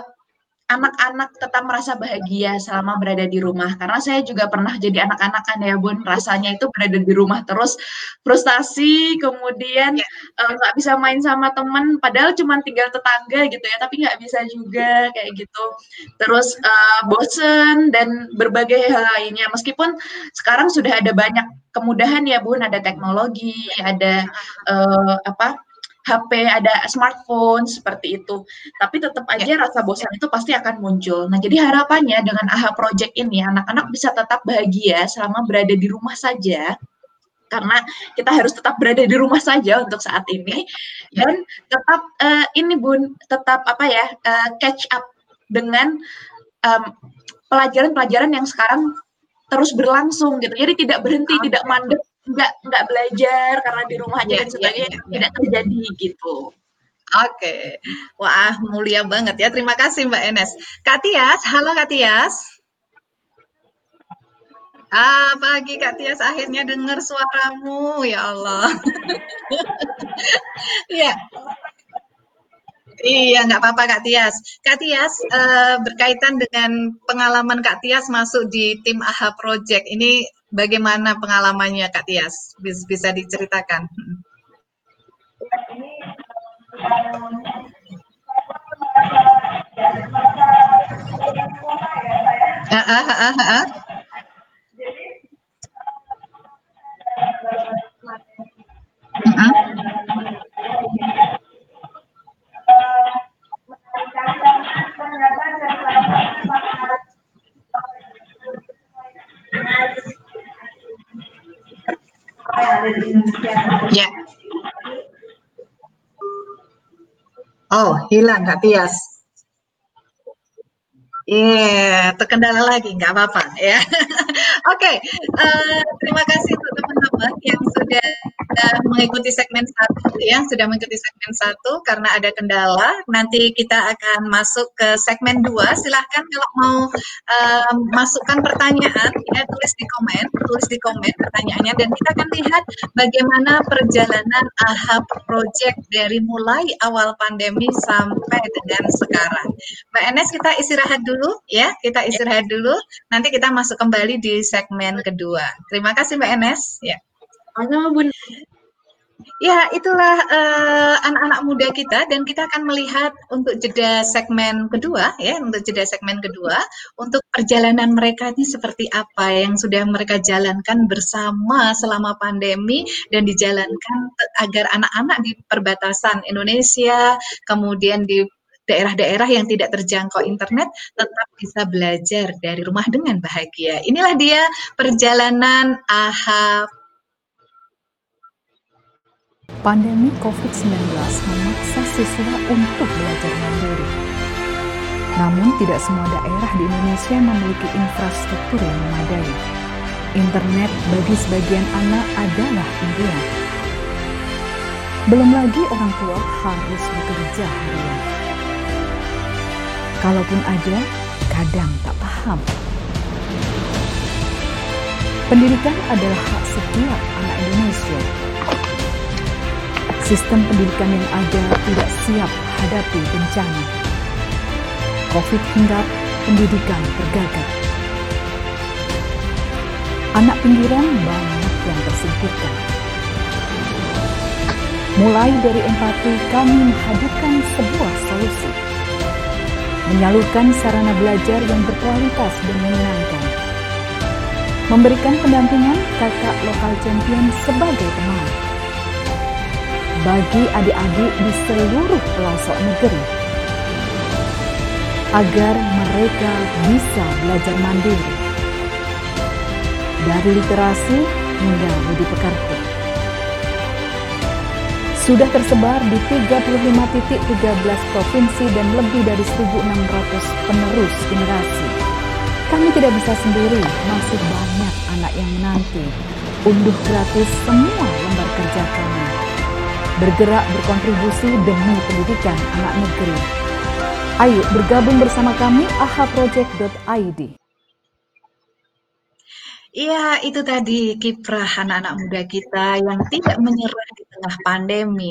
anak-anak tetap merasa bahagia selama berada di rumah. Karena saya juga pernah jadi anak-anak kan ya bun. Rasanya itu berada di rumah terus. Frustasi kemudian ya. Eh, nggak ya. uh, bisa main sama teman padahal cuma tinggal tetangga gitu ya tapi nggak bisa juga kayak gitu. Terus uh, bosen dan berbagai hal lainnya. Meskipun sekarang sudah ada banyak kemudahan ya bun. Ada teknologi ada uh, apa HP, ada smartphone seperti itu. Tapi tetap aja ya. rasa bosan itu pasti akan muncul. Nah, jadi harapannya dengan AHA Project ini anak-anak bisa tetap bahagia selama berada di rumah saja. Karena kita harus tetap berada di rumah saja untuk saat ini dan tetap uh, ini Bun, tetap apa ya? Uh, catch up dengan pelajaran-pelajaran um, yang sekarang terus berlangsung gitu. Jadi tidak berhenti, okay. tidak mandek nggak nggak belajar karena di rumah aja yeah, dan iya, sebagainya yeah, yeah, tidak terjadi gitu. Oke, okay. wah mulia banget ya. Terima kasih Mbak Enes. Kak Tias, halo Kak Tias. Ah, pagi Kak Tias akhirnya dengar suaramu, ya Allah. Iya. Iya, nggak apa-apa Kak Tias. Kak Tias, uh, berkaitan dengan pengalaman Kak Tias masuk di tim AHA Project, ini bagaimana pengalamannya Kak Tias? Bisa diceritakan? Ah, ah, ah, ah, ah. Mm-mm. Ya. Oh, hilang Kak Tias. Iya, terkendala lagi, nggak apa-apa ya. Oke, eh, terima kasih untuk teman-teman yang sudah mengikuti segmen satu ya, sudah mengikuti segmen satu karena ada kendala. Nanti kita akan masuk ke segmen dua. Silahkan kalau mau eh, masukkan pertanyaan, ya tulis di komen, tulis di komen pertanyaannya, dan kita akan lihat bagaimana perjalanan AHA Project dari mulai awal pandemi sampai dengan sekarang. Mbak Enes, kita istirahat dulu dulu ya, kita istirahat dulu. Nanti kita masuk kembali di segmen kedua. Terima kasih Mbak Enes. Ya. Sama Bun. Ya, itulah uh, anak-anak muda kita dan kita akan melihat untuk jeda segmen kedua ya, untuk jeda segmen kedua untuk perjalanan mereka ini seperti apa yang sudah mereka jalankan bersama selama pandemi dan dijalankan agar anak-anak di perbatasan Indonesia, kemudian di daerah-daerah yang tidak terjangkau internet tetap bisa belajar dari rumah dengan bahagia. Inilah dia perjalanan AHA. Pandemi COVID-19 memaksa siswa untuk belajar mandiri. Namun tidak semua daerah di Indonesia memiliki infrastruktur yang memadai. Internet bagi sebagian anak adalah impian. Belum lagi orang tua harus bekerja harian. Kalaupun ada, kadang tak paham. Pendidikan adalah hak setiap anak Indonesia. Sistem pendidikan yang ada tidak siap hadapi bencana. Covid hingga pendidikan tergagal. Anak pinggiran banyak yang tersingkirkan. Mulai dari empati, kami menghadirkan sebuah solusi menyalurkan sarana belajar yang berkualitas dan menyenangkan, memberikan pendampingan kakak lokal champion sebagai teman, bagi adik-adik di seluruh pelosok negeri, agar mereka bisa belajar mandiri, dari literasi hingga budi pekerti sudah tersebar di 35 titik 13 provinsi dan lebih dari 1.600 penerus generasi. Kami tidak bisa sendiri, masih banyak anak yang menanti. Unduh gratis semua lembar kerja kami. Bergerak berkontribusi demi pendidikan anak negeri. Ayo bergabung bersama kami ahaproject.id. Iya, itu tadi kiprah anak-anak muda kita yang tidak menyerah di tengah pandemi.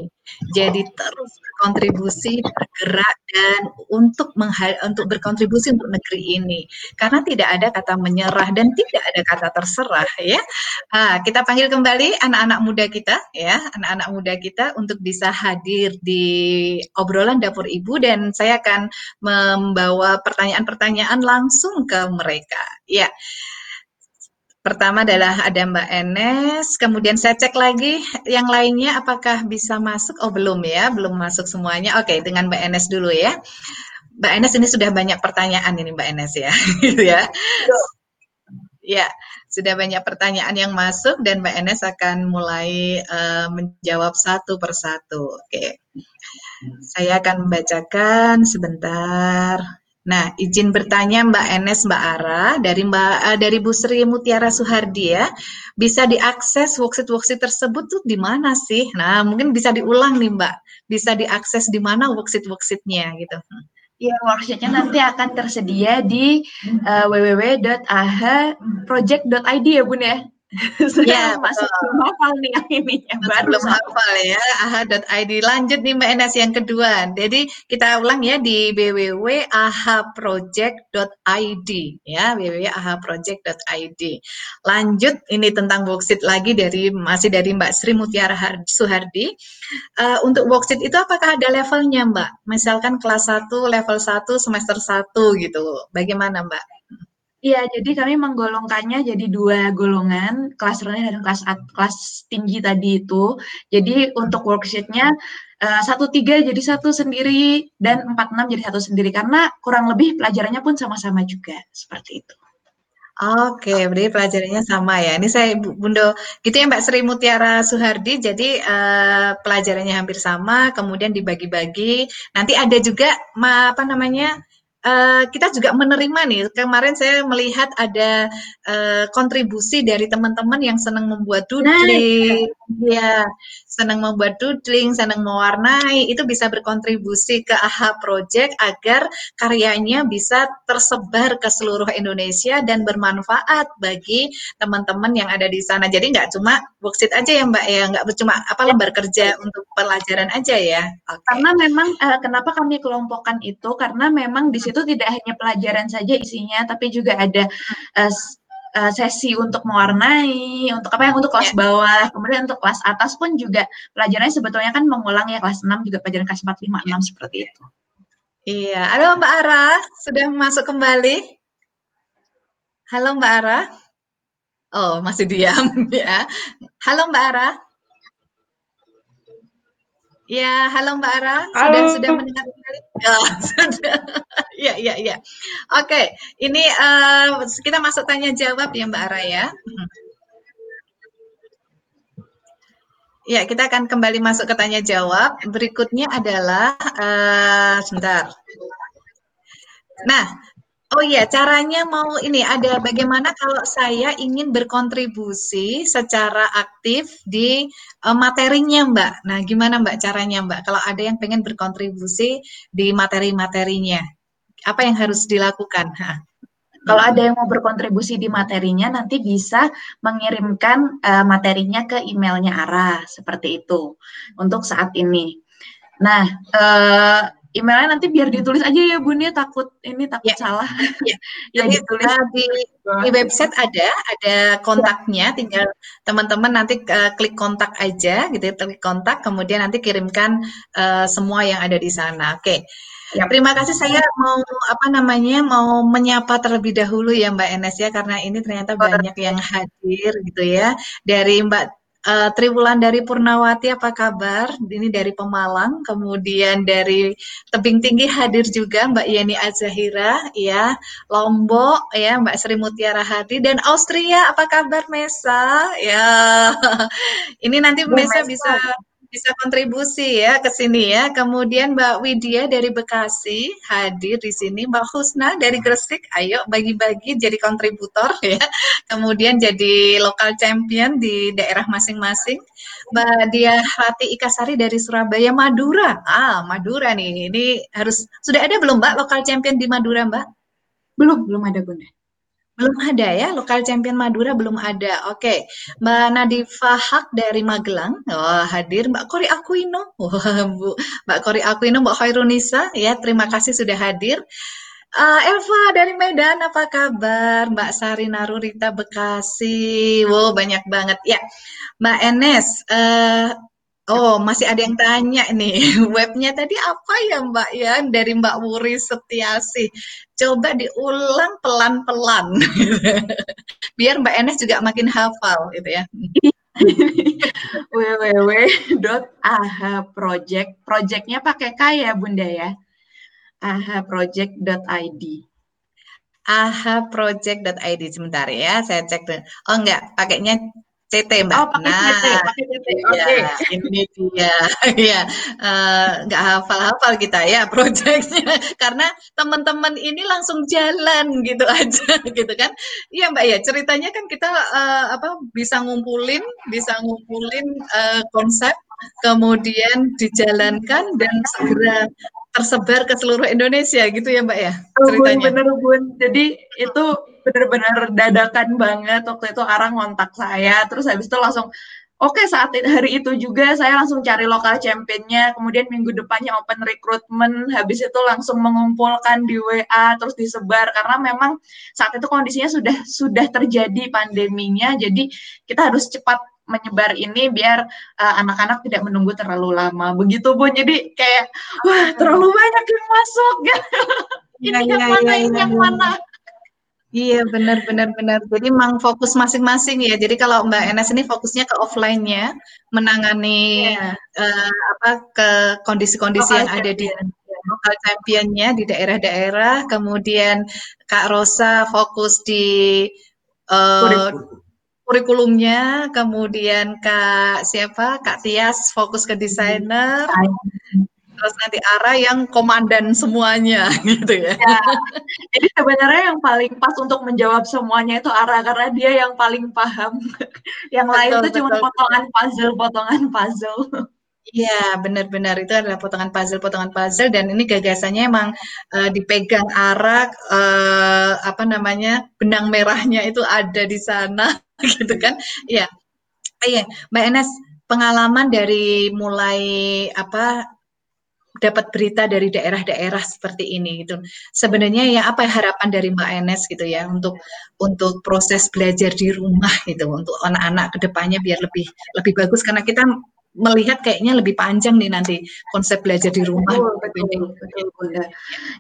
Jadi terus berkontribusi, bergerak dan untuk untuk berkontribusi untuk negeri ini. Karena tidak ada kata menyerah dan tidak ada kata terserah ya. Nah, kita panggil kembali anak-anak muda kita ya, anak-anak muda kita untuk bisa hadir di obrolan dapur Ibu dan saya akan membawa pertanyaan-pertanyaan langsung ke mereka. Ya. Pertama adalah ada Mbak Enes, kemudian saya cek lagi yang lainnya apakah bisa masuk. Oh belum ya, belum masuk semuanya. Oke, dengan Mbak Enes dulu ya. Mbak Enes ini sudah banyak pertanyaan ini Mbak Enes ya, gitu ya. Ya, sudah banyak pertanyaan yang masuk dan Mbak Enes akan mulai uh, menjawab satu persatu. Oke, saya akan membacakan sebentar. Nah, izin bertanya Mbak Enes, Mbak Ara, dari Mbak uh, dari Bu Sri Mutiara Suhardi ya, bisa diakses worksheet-worksheet tersebut tuh di mana sih? Nah, mungkin bisa diulang nih Mbak, bisa diakses di mana worksheet-worksheetnya gitu. Ya, worksheetnya nanti akan tersedia di uh, www.aha.project.id ya Bun ya. Ya, masih betul. belum hafal nih yang ini ya, baru belum hafal ya, aha.id. Lanjut nih Mbak Enes yang kedua. Jadi kita ulang ya di www.ahaproject.id ya, www.ahaproject.id. Lanjut ini tentang worksheet lagi dari masih dari Mbak Sri Mutiara Har- Suhardi. Eh, untuk worksheet itu apakah ada levelnya Mbak? Misalkan kelas 1, level 1, semester 1 gitu. Bagaimana Mbak? Iya, jadi kami menggolongkannya jadi dua golongan, kelas rendah dan kelas kelas tinggi tadi itu. Jadi untuk worksheet-nya eh, satu tiga jadi satu sendiri dan empat enam jadi satu sendiri karena kurang lebih pelajarannya pun sama-sama juga seperti itu. Oke, berarti pelajarannya sama ya. Ini saya Bu- Bundo, gitu ya Mbak Sri Mutiara Suhardi. Jadi eh, pelajarannya hampir sama, kemudian dibagi-bagi. Nanti ada juga ma- apa namanya? Eh, kita juga menerima nih. Kemarin saya melihat ada eh, kontribusi dari teman-teman yang senang membuat Nah, doodling, ya, senang membuat doodling, senang mewarnai. Itu bisa berkontribusi ke AHA Project agar karyanya bisa tersebar ke seluruh Indonesia dan bermanfaat bagi teman-teman yang ada di sana. Jadi nggak cuma worksheet aja ya Mbak ya, nggak cuma apa ya, lembar kerja untuk pelajaran aja ya. Oke. karena memang eh, kenapa kami kelompokkan itu karena memang di situ tidak hanya pelajaran saja isinya, tapi juga ada eh, eh, sesi untuk mewarnai, untuk apa yang untuk kelas Ya. bawah, kemudian untuk kelas atas pun juga pelajarannya sebetulnya kan mengulang ya kelas 6 juga pelajaran kelas 4, 5, 6 seperti itu. Iya, halo Mbak Ara, sudah masuk kembali? Halo Mbak Ara? Oh, masih diam ya. Halo Mbak Ara? Ya, halo Mbak Ara, sudah Halo. sudah mendengar kembali? Oh, sudah. Iya, iya, iya. Oke, ini eh, kita masuk tanya jawab ya Mbak Ara ya. Hmm. Ya, kita akan kembali masuk ke tanya jawab. Berikutnya adalah eh, sebentar. Nah, oh iya, caranya mau ini ada bagaimana kalau saya ingin berkontribusi secara aktif di eh, materinya, Mbak. Nah, gimana Mbak caranya, Mbak? Kalau ada yang pengen berkontribusi di materi-materinya, apa yang harus dilakukan? Kalau ada yang mau berkontribusi di materinya, nanti bisa mengirimkan eh, materinya ke emailnya Ara, seperti itu untuk saat ini. Nah, eh, emailnya nanti biar ditulis aja ya Bun ya, takut ini takut Ya. salah. Ya, ya Jadi ditulis di di website ada ada kontaknya, tinggal teman-teman nanti eh, klik kontak aja gitu ya, klik kontak, kemudian nanti kirimkan eh, semua yang ada di sana. Oke. Yap. Terima kasih saya mau apa namanya mau menyapa terlebih dahulu ya Mbak Enes ya karena ini ternyata banyak yang hadir gitu ya dari Mbak eh, Triwulan dari Purnawati apa kabar? Ini dari Pemalang, kemudian dari Tebing Tinggi hadir juga Mbak Yeni Azahira ya, Lombok ya Mbak Sri Mutiara Hadi dan Austria apa kabar Mesa? Ya. Ini nanti Bu Mesa Mesa. bisa bisa kontribusi ya ke sini ya. Kemudian Mbak Widya dari Bekasi hadir di sini. Mbak Husna dari Gresik, ayo bagi-bagi jadi kontributor ya. Kemudian jadi lokal champion di daerah masing-masing. Mbak Dia Rati Ikasari dari Surabaya, Madura. Ah, Madura nih. Ini harus sudah ada belum Mbak lokal champion di Madura, Mbak? Belum, belum ada Bunda. Belum ada ya, lokal champion Madura belum ada. Oke, Mbak Nadifa Hak dari Magelang, wah hadir. Mbak Kori Aquino, wah Bu, Mbak Kori Aquino, Mbak Khairunisa, ya terima kasih sudah hadir. Eh, Elva dari Medan, apa kabar? Mbak Sari Narurita Bekasi, wow banyak banget ya. Mbak Enes, eh, oh masih ada yang tanya nih, webnya tadi apa ya Mbak ya? Dari Mbak Wuri Setiasi. Coba diulang pelan-pelan, biar Mbak Enes juga makin hafal gitu ya. www.ahaproject. Projectnya pakai K ya Bunda ya. ahaproject.id. ahaproject.id sebentar ya, saya cek dulu. Oh enggak, pakainya CT Mbak. Oh, pakai Nah, CT, pakai CT. Oke. ya, ini dia. ya, nggak hafal-hafal kita ya proyeknya karena teman-teman ini langsung jalan gitu aja gitu kan. Iya Mbak ya, ceritanya kan kita eh, apa bisa ngumpulin, bisa ngumpulin eh, konsep kemudian dijalankan dan segera tersebar ke seluruh Indonesia gitu ya Mbak ya Oh, Bun, ceritanya. bener Bun. Jadi itu bener-bener dadakan banget waktu itu Ara ngontak saya terus habis itu langsung Oke, saat hari itu juga saya langsung cari lokal championnya, kemudian minggu depannya open recruitment, habis itu langsung mengumpulkan di WA, terus disebar karena memang saat itu kondisinya sudah sudah terjadi pandeminya, jadi kita harus cepat menyebar ini biar uh, anak-anak tidak menunggu terlalu lama. Begitu pun, jadi kayak wah terlalu banyak yang masuk, ini ya, yang ya, mana, ya, ini ya, yang ya. mana. Iya benar benar benar. Jadi memang fokus masing-masing ya. Jadi kalau Mbak Enes ini fokusnya ke offline-nya, menangani yeah. uh, apa ke kondisi-kondisi yang ada di lokal championnya di daerah-daerah. Kemudian Kak Rosa fokus di uh, kurikulumnya. Kemudian Kak siapa? Kak Tias fokus ke desainer terus nanti Ara yang komandan semuanya gitu ya. ya. Jadi sebenarnya yang paling pas untuk menjawab semuanya itu Ara karena dia yang paling paham. yang betul, lain itu cuma potongan puzzle, potongan puzzle. Iya, benar-benar itu adalah potongan puzzle-potongan puzzle dan ini gagasannya emang uh, dipegang Ara uh, apa namanya benang merahnya itu ada di sana gitu kan? Iya, iya, Mbak Enes pengalaman dari mulai apa dapat berita dari daerah-daerah seperti ini gitu. Sebenarnya ya apa ya harapan dari Mbak Enes gitu ya untuk untuk proses belajar di rumah gitu untuk anak-anak ke depannya biar lebih lebih bagus karena kita melihat kayaknya lebih panjang nih nanti konsep belajar di rumah. Betul, betul, betul Bunda.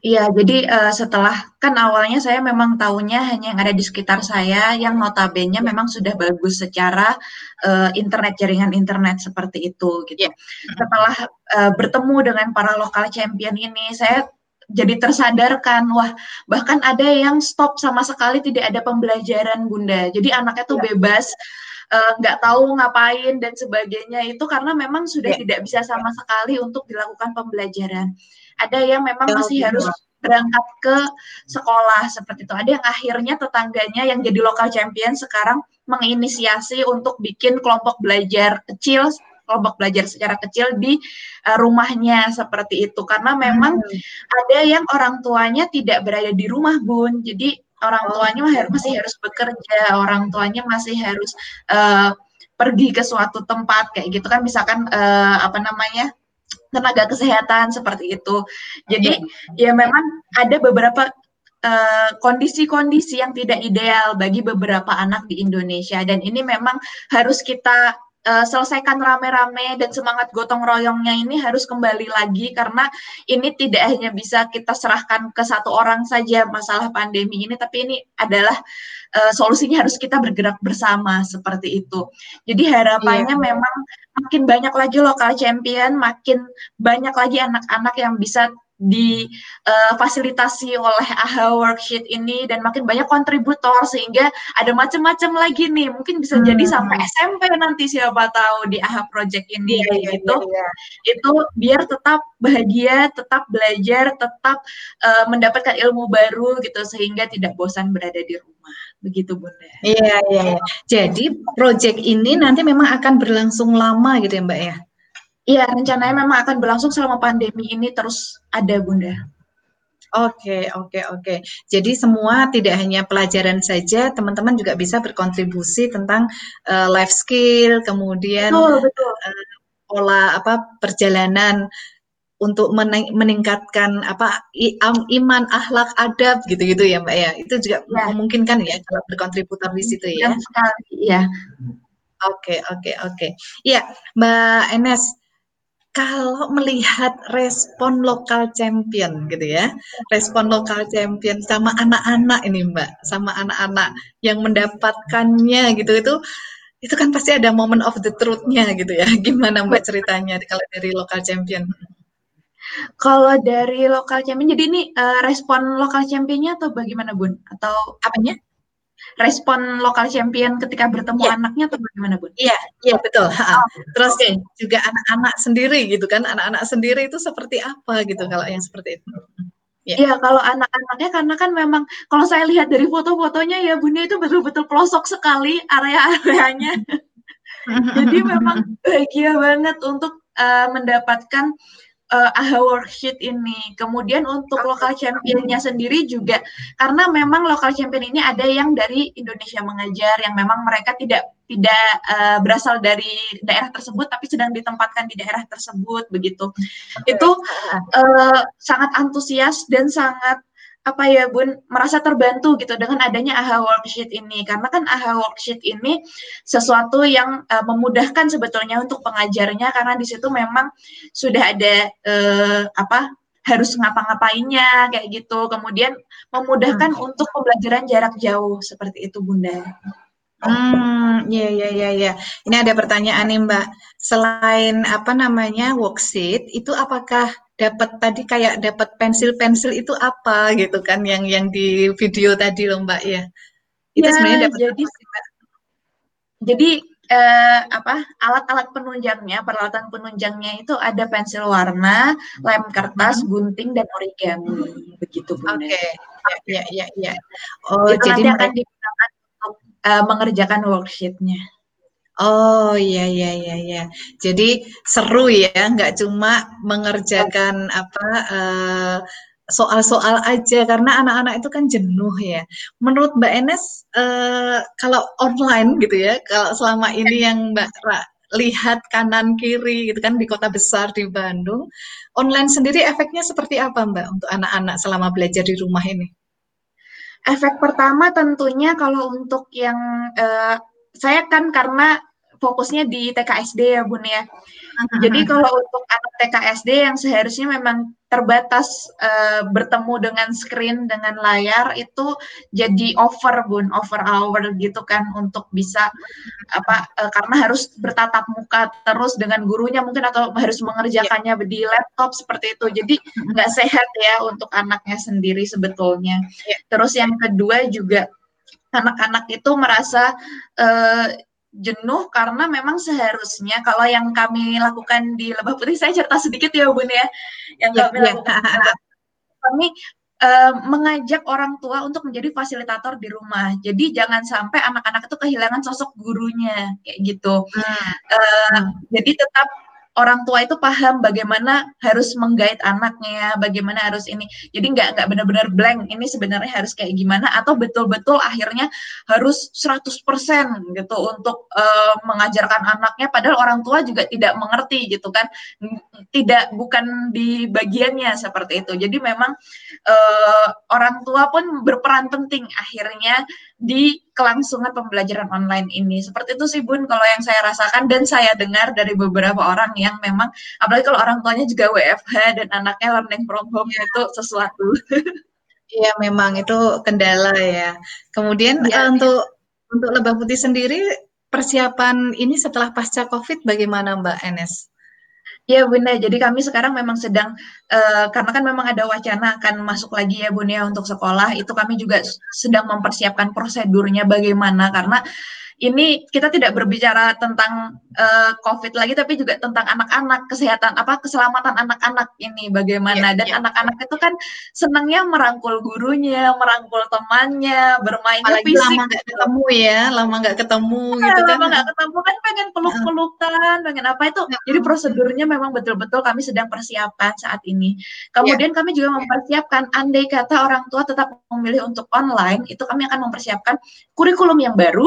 Iya, jadi uh, setelah kan awalnya saya memang tahunya hanya yang ada di sekitar saya yang notabene memang sudah bagus secara uh, internet jaringan internet seperti itu gitu. Yeah. Setelah uh, bertemu dengan para lokal champion ini, saya jadi tersadarkan wah bahkan ada yang stop sama sekali tidak ada pembelajaran bunda jadi anaknya tuh yeah. bebas Eh, nggak uh, tahu ngapain dan sebagainya itu karena memang sudah yeah. tidak bisa sama sekali untuk dilakukan pembelajaran. Ada yang memang yeah, masih harus berangkat ke sekolah seperti itu. Ada yang akhirnya tetangganya yang jadi lokal champion sekarang menginisiasi untuk bikin kelompok belajar kecil kelompok belajar secara kecil di uh, rumahnya seperti itu. Karena memang hmm. ada yang orang tuanya tidak berada di rumah bun. Jadi orang oh, tuanya masih harus bekerja, orang tuanya masih harus uh, pergi ke suatu tempat kayak gitu kan. Misalkan uh, apa namanya tenaga kesehatan seperti itu. Jadi ya memang ada beberapa kondisi-kondisi uh, yang tidak ideal bagi beberapa anak di Indonesia. Dan ini memang harus kita uh, selesaikan rame-rame dan semangat gotong royongnya ini harus kembali lagi karena ini tidak hanya bisa kita serahkan ke satu orang saja masalah pandemi ini tapi ini adalah uh, solusinya harus kita bergerak bersama seperti itu. Jadi harapannya yeah. memang makin banyak lagi lokal champion, makin banyak lagi anak-anak yang bisa difasilitasi uh, oleh AHA Worksheet ini dan makin banyak kontributor sehingga ada macam-macam lagi nih mungkin bisa hmm. jadi sampai SMP nanti siapa tahu di AHA Project ini yeah, iya, gitu yeah, yeah. itu biar tetap bahagia tetap belajar tetap uh, mendapatkan ilmu baru gitu sehingga tidak bosan berada di rumah begitu bunda iya iya yeah. jadi project ini nanti memang akan berlangsung lama gitu ya mbak ya Iya, rencananya memang akan berlangsung selama pandemi ini terus ada, Bunda. Oke, oke, oke. Jadi semua tidak hanya pelajaran saja, teman-teman juga bisa berkontribusi tentang uh, life skill, kemudian betul, betul. Uh, pola apa perjalanan untuk meningkatkan apa iman, akhlak, adab gitu-gitu ya, Mbak ya. Itu juga ya. memungkinkan ya kalau berkontributor di situ ya. Sekali, ya. Oke, oke, oke. Iya, Mbak Enes kalau melihat respon lokal champion gitu ya, respon lokal champion sama anak-anak ini Mbak, sama anak-anak yang mendapatkannya gitu itu itu kan pasti ada moment of the truth-nya gitu ya. Gimana Mbak ceritanya kalau dari lokal champion? Kalau dari lokal champion, jadi ini uh, respon lokal championnya atau bagaimana Bun? Atau apanya? Respon lokal champion ketika bertemu yeah. anaknya atau bagaimana Bun? Iya, yeah, iya yeah, betul. Oh, Terus okay. juga anak-anak sendiri gitu kan, anak-anak sendiri itu seperti apa gitu kalau yang seperti itu? Iya, yeah. kalau anak-anaknya karena kan memang kalau saya lihat dari foto-fotonya ya Bunda itu betul-betul pelosok sekali area-areanya. Jadi memang bahagia banget untuk uh, mendapatkan uh, AHA Worksheet ini. Kemudian untuk lokal championnya sendiri juga karena memang lokal champion ini ada yang dari Indonesia mengajar yang memang mereka tidak tidak uh, berasal dari daerah tersebut tapi sedang ditempatkan di daerah tersebut begitu. Itu uh, sangat antusias dan sangat apa ya Bun merasa terbantu gitu dengan adanya AHA Worksheet ini karena kan AHA Worksheet ini sesuatu yang uh, memudahkan sebetulnya untuk pengajarnya karena di situ memang sudah ada uh, apa harus ngapa-ngapainnya kayak gitu kemudian memudahkan hmm. untuk pembelajaran jarak jauh seperti itu Bunda. Hmm, ya ya ya ya. Ini ada pertanyaan nih Mbak. Selain apa namanya worksheet, itu apakah dapat tadi kayak dapat pensil-pensil itu apa gitu kan yang yang di video tadi loh Mbak ya. Itu ya, sebenarnya dapat jadi apa, Jadi eh, apa alat-alat penunjangnya, peralatan penunjangnya itu ada pensil warna, lem kertas, hmm. gunting dan origami begitu Oke. Okay. Ya, ya ya ya. Oh, itu jadi nanti akan digunakan untuk uh, mengerjakan worksheetnya. Oh iya iya iya iya. Jadi seru ya, nggak cuma mengerjakan apa uh, soal-soal aja karena anak-anak itu kan jenuh ya. Menurut Mbak Enes uh, kalau online gitu ya, kalau selama ini yang Mbak Ra lihat kanan kiri gitu kan di kota besar di Bandung, online sendiri efeknya seperti apa Mbak untuk anak-anak selama belajar di rumah ini? Efek pertama tentunya kalau untuk yang uh, saya kan karena fokusnya di TKSD ya Bun ya. Jadi kalau untuk anak TKSD yang seharusnya memang terbatas uh, bertemu dengan screen dengan layar itu jadi over Bun, over hour gitu kan untuk bisa apa uh, karena harus bertatap muka terus dengan gurunya mungkin atau harus mengerjakannya yeah. di laptop seperti itu. Jadi nggak sehat ya untuk anaknya sendiri sebetulnya. Yeah. Terus yang kedua juga anak-anak itu merasa uh, jenuh karena memang seharusnya kalau yang kami lakukan di Lebah Putih saya cerita sedikit ya Bun ya yang ya, kami ya. lakukan kami uh, mengajak orang tua untuk menjadi fasilitator di rumah jadi jangan sampai anak-anak itu kehilangan sosok gurunya kayak gitu hmm. Uh, jadi tetap orang tua itu paham bagaimana harus menggait anaknya, bagaimana harus ini. Jadi nggak nggak benar-benar blank. Ini sebenarnya harus kayak gimana atau betul-betul akhirnya harus 100% gitu untuk uh, mengajarkan anaknya padahal orang tua juga tidak mengerti gitu kan. Tidak bukan di bagiannya seperti itu. Jadi memang uh, orang tua pun berperan penting akhirnya di kelangsungan pembelajaran online ini. Seperti itu sih Bun kalau yang saya rasakan dan saya dengar dari beberapa orang yang memang apalagi kalau orang tuanya juga WFH dan anaknya learning from home ya. itu sesuatu. Iya memang itu kendala ya. Kemudian ya, untuk untuk Lebah Putih sendiri persiapan ini setelah pasca Covid bagaimana Mbak Enes? Ya Bunda, jadi kami sekarang memang sedang uh, karena kan memang ada wacana akan masuk lagi ya Bunda ya untuk sekolah, itu kami juga sedang mempersiapkan prosedurnya bagaimana. Karena ini kita tidak berbicara tentang uh, COVID lagi, tapi juga tentang anak-anak, kesehatan, apa keselamatan anak-anak ini bagaimana. Yeah, Dan iya. anak-anak yeah. itu kan senangnya merangkul gurunya, merangkul temannya, bermainnya Apalagi fisik. lama nggak ketemu ya, lama nggak ketemu ya, gitu kan. Lama nggak ketemu kan pengen peluk-pelukan, pengen apa itu. Jadi prosedurnya memang betul-betul kami sedang persiapkan saat ini. Kemudian yeah. kami juga mempersiapkan, andai kata orang tua tetap memilih untuk online, itu kami akan mempersiapkan kurikulum yang baru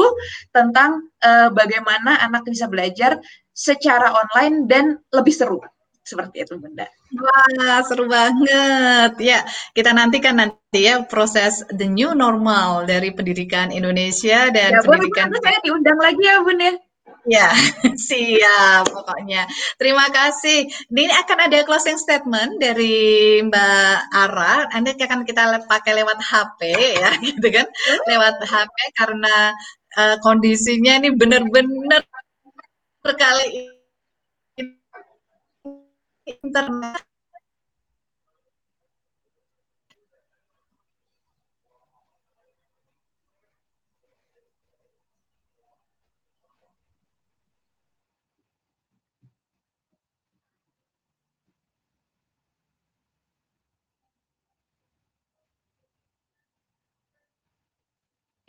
tentang uh, bagaimana anak bisa belajar secara online dan lebih seru seperti itu Bunda. Wah, seru banget. Ya, kita nantikan nanti ya proses the new normal dari pendidikan Indonesia dan ya, pendidikan boleh, saya diundang lagi ya Bunda. ya. Ya, siap pokoknya. Terima kasih. Ini akan ada closing statement dari Mbak Ara. Anda akan kita pakai lewat HP ya, gitu kan? Lewat HP karena uh, kondisinya ini benar-benar kali internet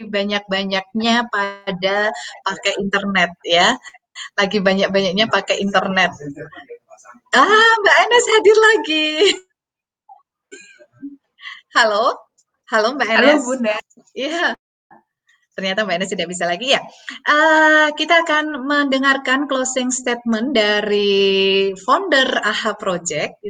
banyak-banyaknya pada pakai internet ya. Lagi banyak-banyaknya pakai internet. Ah, Mbak Enes hadir lagi. Halo, halo Mbak Halo Enes. Bunda. Iya, ternyata Mbak Enes tidak bisa lagi ya. Uh, kita akan mendengarkan closing statement dari founder AHA Project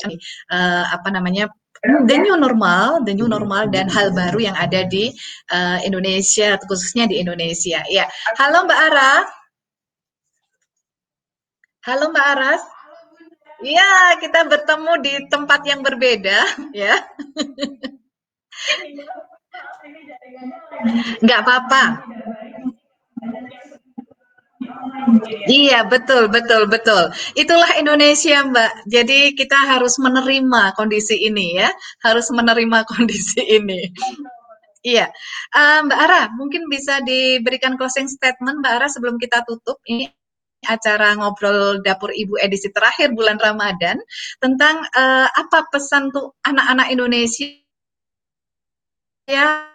uh, apa namanya the new normal, the new normal dan hal baru yang ada di uh, Indonesia, khususnya di Indonesia. Ya, halo Mbak Ara. Halo Mbak Aras. Iya, kita bertemu di tempat yang berbeda, ya. Nggak apa-apa. Iya, betul, betul, betul. Itulah Indonesia, Mbak. Jadi kita harus menerima kondisi ini ya, harus menerima kondisi ini. Iya, uh, Mbak Ara, mungkin bisa diberikan closing statement, Mbak Ara, sebelum kita tutup. Ini acara ngobrol dapur ibu edisi terakhir bulan Ramadan tentang uh, apa pesan tuh anak-anak Indonesia ya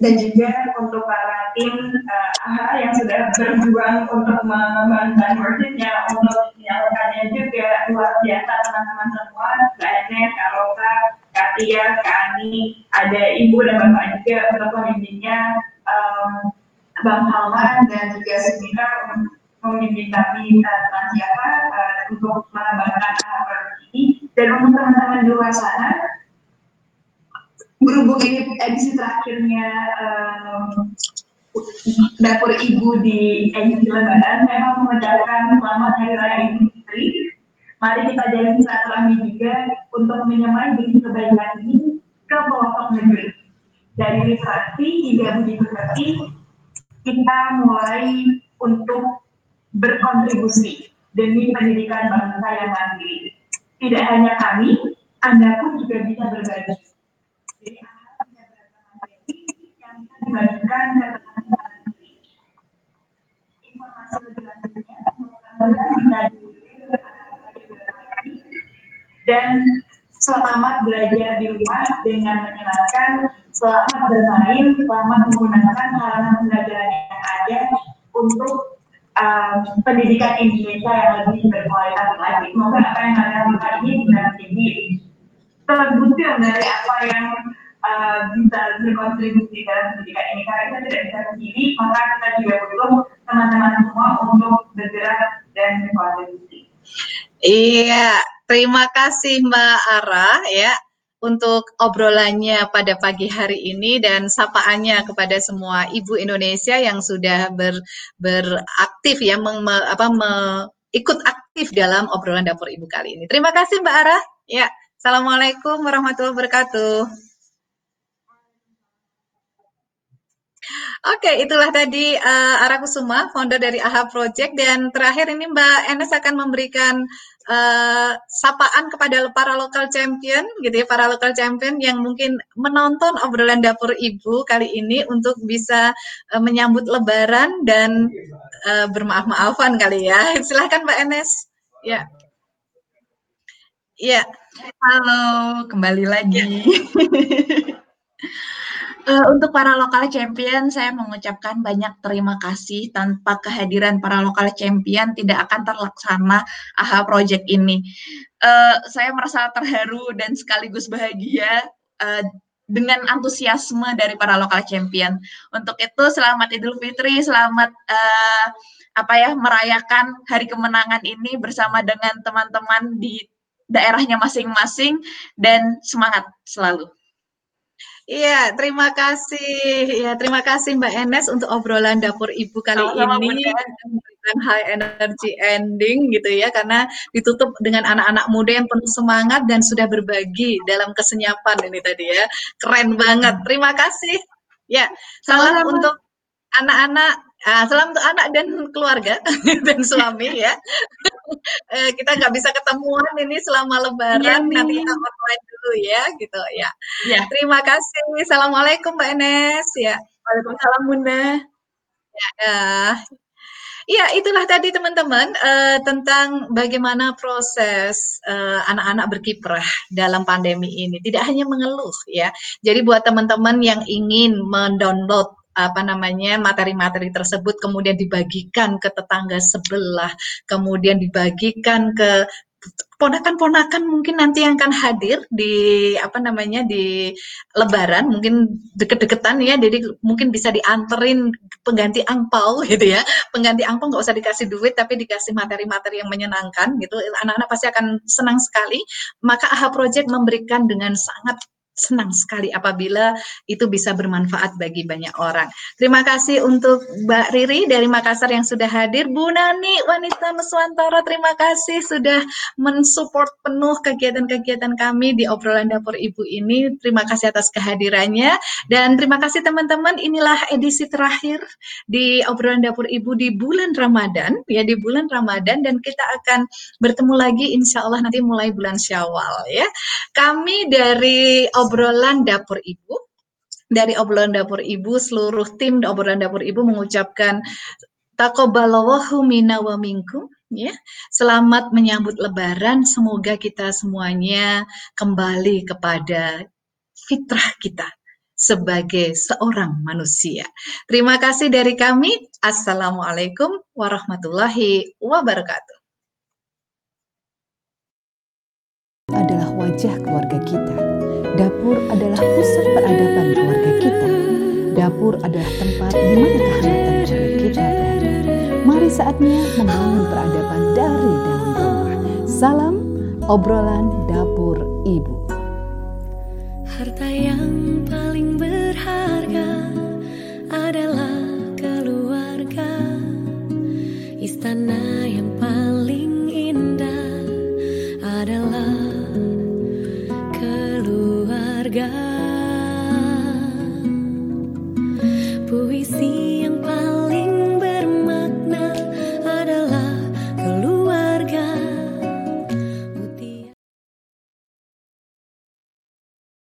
dan juga untuk para tim uh, AHA yang sudah berjuang untuk mengembangkan workshopnya, untuk menyalurkannya juga luar biasa teman-teman semua, Mbak Enes, Kak Kak Tia, Kak Ani, ada Ibu dan Bapak juga untuk pemimpinnya, um, Bang Halman dan juga untuk memimpin kami uh, siapa uh, untuk mengembangkan AHA ini. Dan untuk teman-teman di luar sana berhubung ini edisi terakhirnya um, dapur ibu di edisi lebaran memang mengucapkan selamat hari raya idul fitri. Mari kita jalin silaturahmi juga untuk menyemai bagi kebaikan ini ke pelosok negeri. Dari literasi hingga budi pekerti kita mulai untuk berkontribusi demi pendidikan bangsa yang mandiri. Tidak hanya kami anda pun juga bisa berbagi dan selamat belajar di rumah dengan menyenangkan, selamat bermain, selamat menggunakan sarana pembelajaran yang ada untuk um, pendidikan Indonesia yang lebih berkualitas lagi. Semoga apa yang kalian lakukan ini benar terbutir dari apa yang uh, bisa berkontribusi dalam pendidikan ini karena kita tidak bisa sendiri maka kita juga butuh teman-teman semua untuk bergerak dan berkontribusi. Iya, terima kasih Mbak Ara ya untuk obrolannya pada pagi hari ini dan sapaannya kepada semua ibu Indonesia yang sudah ber, beraktif ya meng, me, apa me, ikut aktif dalam obrolan dapur ibu kali ini. Terima kasih Mbak Ara. Ya, Assalamualaikum warahmatullahi wabarakatuh. Oke, itulah tadi uh, Ara Kusuma, founder dari AHA Project. Dan terakhir ini Mbak Enes akan memberikan uh, sapaan kepada para local champion, gitu ya, para local champion yang mungkin menonton obrolan dapur ibu kali ini untuk bisa uh, menyambut Lebaran dan uh, bermaaf-maafan kali ya. Silahkan Mbak Enes. Ya. Iya. Halo, kembali lagi. Uh, untuk para lokal champion, saya mengucapkan banyak terima kasih. Tanpa kehadiran para lokal champion, tidak akan terlaksana AHA Project ini. Uh, saya merasa terharu dan sekaligus bahagia uh, dengan antusiasme dari para lokal champion. Untuk itu, selamat Idul Fitri, selamat uh, apa ya merayakan hari kemenangan ini bersama dengan teman-teman di daerahnya masing-masing dan semangat selalu. Iya, terima kasih. Ya, terima kasih Mbak Enes untuk obrolan dapur Ibu kali Sama-sama ini dengan high energy ending gitu ya karena ditutup dengan anak-anak muda yang penuh semangat dan sudah berbagi dalam kesenyapan ini tadi ya. Keren banget. Terima kasih. Ya, salam Sama-sama. untuk anak-anak Ah, salam untuk anak dan keluarga dan suami ya. Eh, kita nggak bisa ketemuan ini selama Iya lebaran, nanti nih. kita online dulu ya, gitu ya. Ya. Terima kasih. Assalamualaikum Mbak Enes ya. Waalaikumsalam Bunda. Ya. Iya, itulah tadi teman-teman eh, tentang bagaimana proses anak-anak berkiprah dalam pandemi ini. Tidak hanya mengeluh ya. Jadi buat teman-teman yang ingin mendownload apa namanya materi-materi tersebut kemudian dibagikan ke tetangga sebelah, kemudian dibagikan ke ponakan-ponakan mungkin nanti yang akan hadir di apa namanya di Lebaran mungkin deket-deketan ya jadi mungkin bisa dianterin pengganti angpau gitu ya. Pengganti angpau nggak usah dikasih duit tapi dikasih materi-materi yang menyenangkan gitu. Anak-anak pasti akan senang sekali. Maka AHA Project memberikan dengan sangat senang sekali apabila itu bisa bermanfaat bagi banyak orang. Terima kasih untuk Mbak Riri dari Makassar yang sudah hadir. Bu Nani Wanita Nuswantara, terima kasih sudah mensupport penuh kegiatan-kegiatan kami di obrolan dapur ibu ini. Terima kasih atas kehadirannya dan terima kasih teman-teman. Inilah edisi terakhir di obrolan dapur ibu di bulan Ramadan ya di bulan Ramadan dan kita akan bertemu lagi insya Allah nanti mulai bulan Syawal ya. Kami dari obrolan dapur ibu dari obrolan dapur ibu seluruh tim obrolan dapur ibu mengucapkan takobalallahu minna wa minkum ya. Selamat menyambut lebaran. Semoga kita semuanya kembali kepada fitrah kita sebagai seorang manusia. Terima kasih dari kami. Assalamualaikum warahmatullahi wabarakatuh. adalah wajah keluarga kita. Dapur adalah pusat peradaban keluarga kita. Dapur adalah tempat di mana kehangatan keluarga kita berada. Mari saatnya membangun peradaban dari dalam rumah. Salam obrolan dapur ibu. Harta yang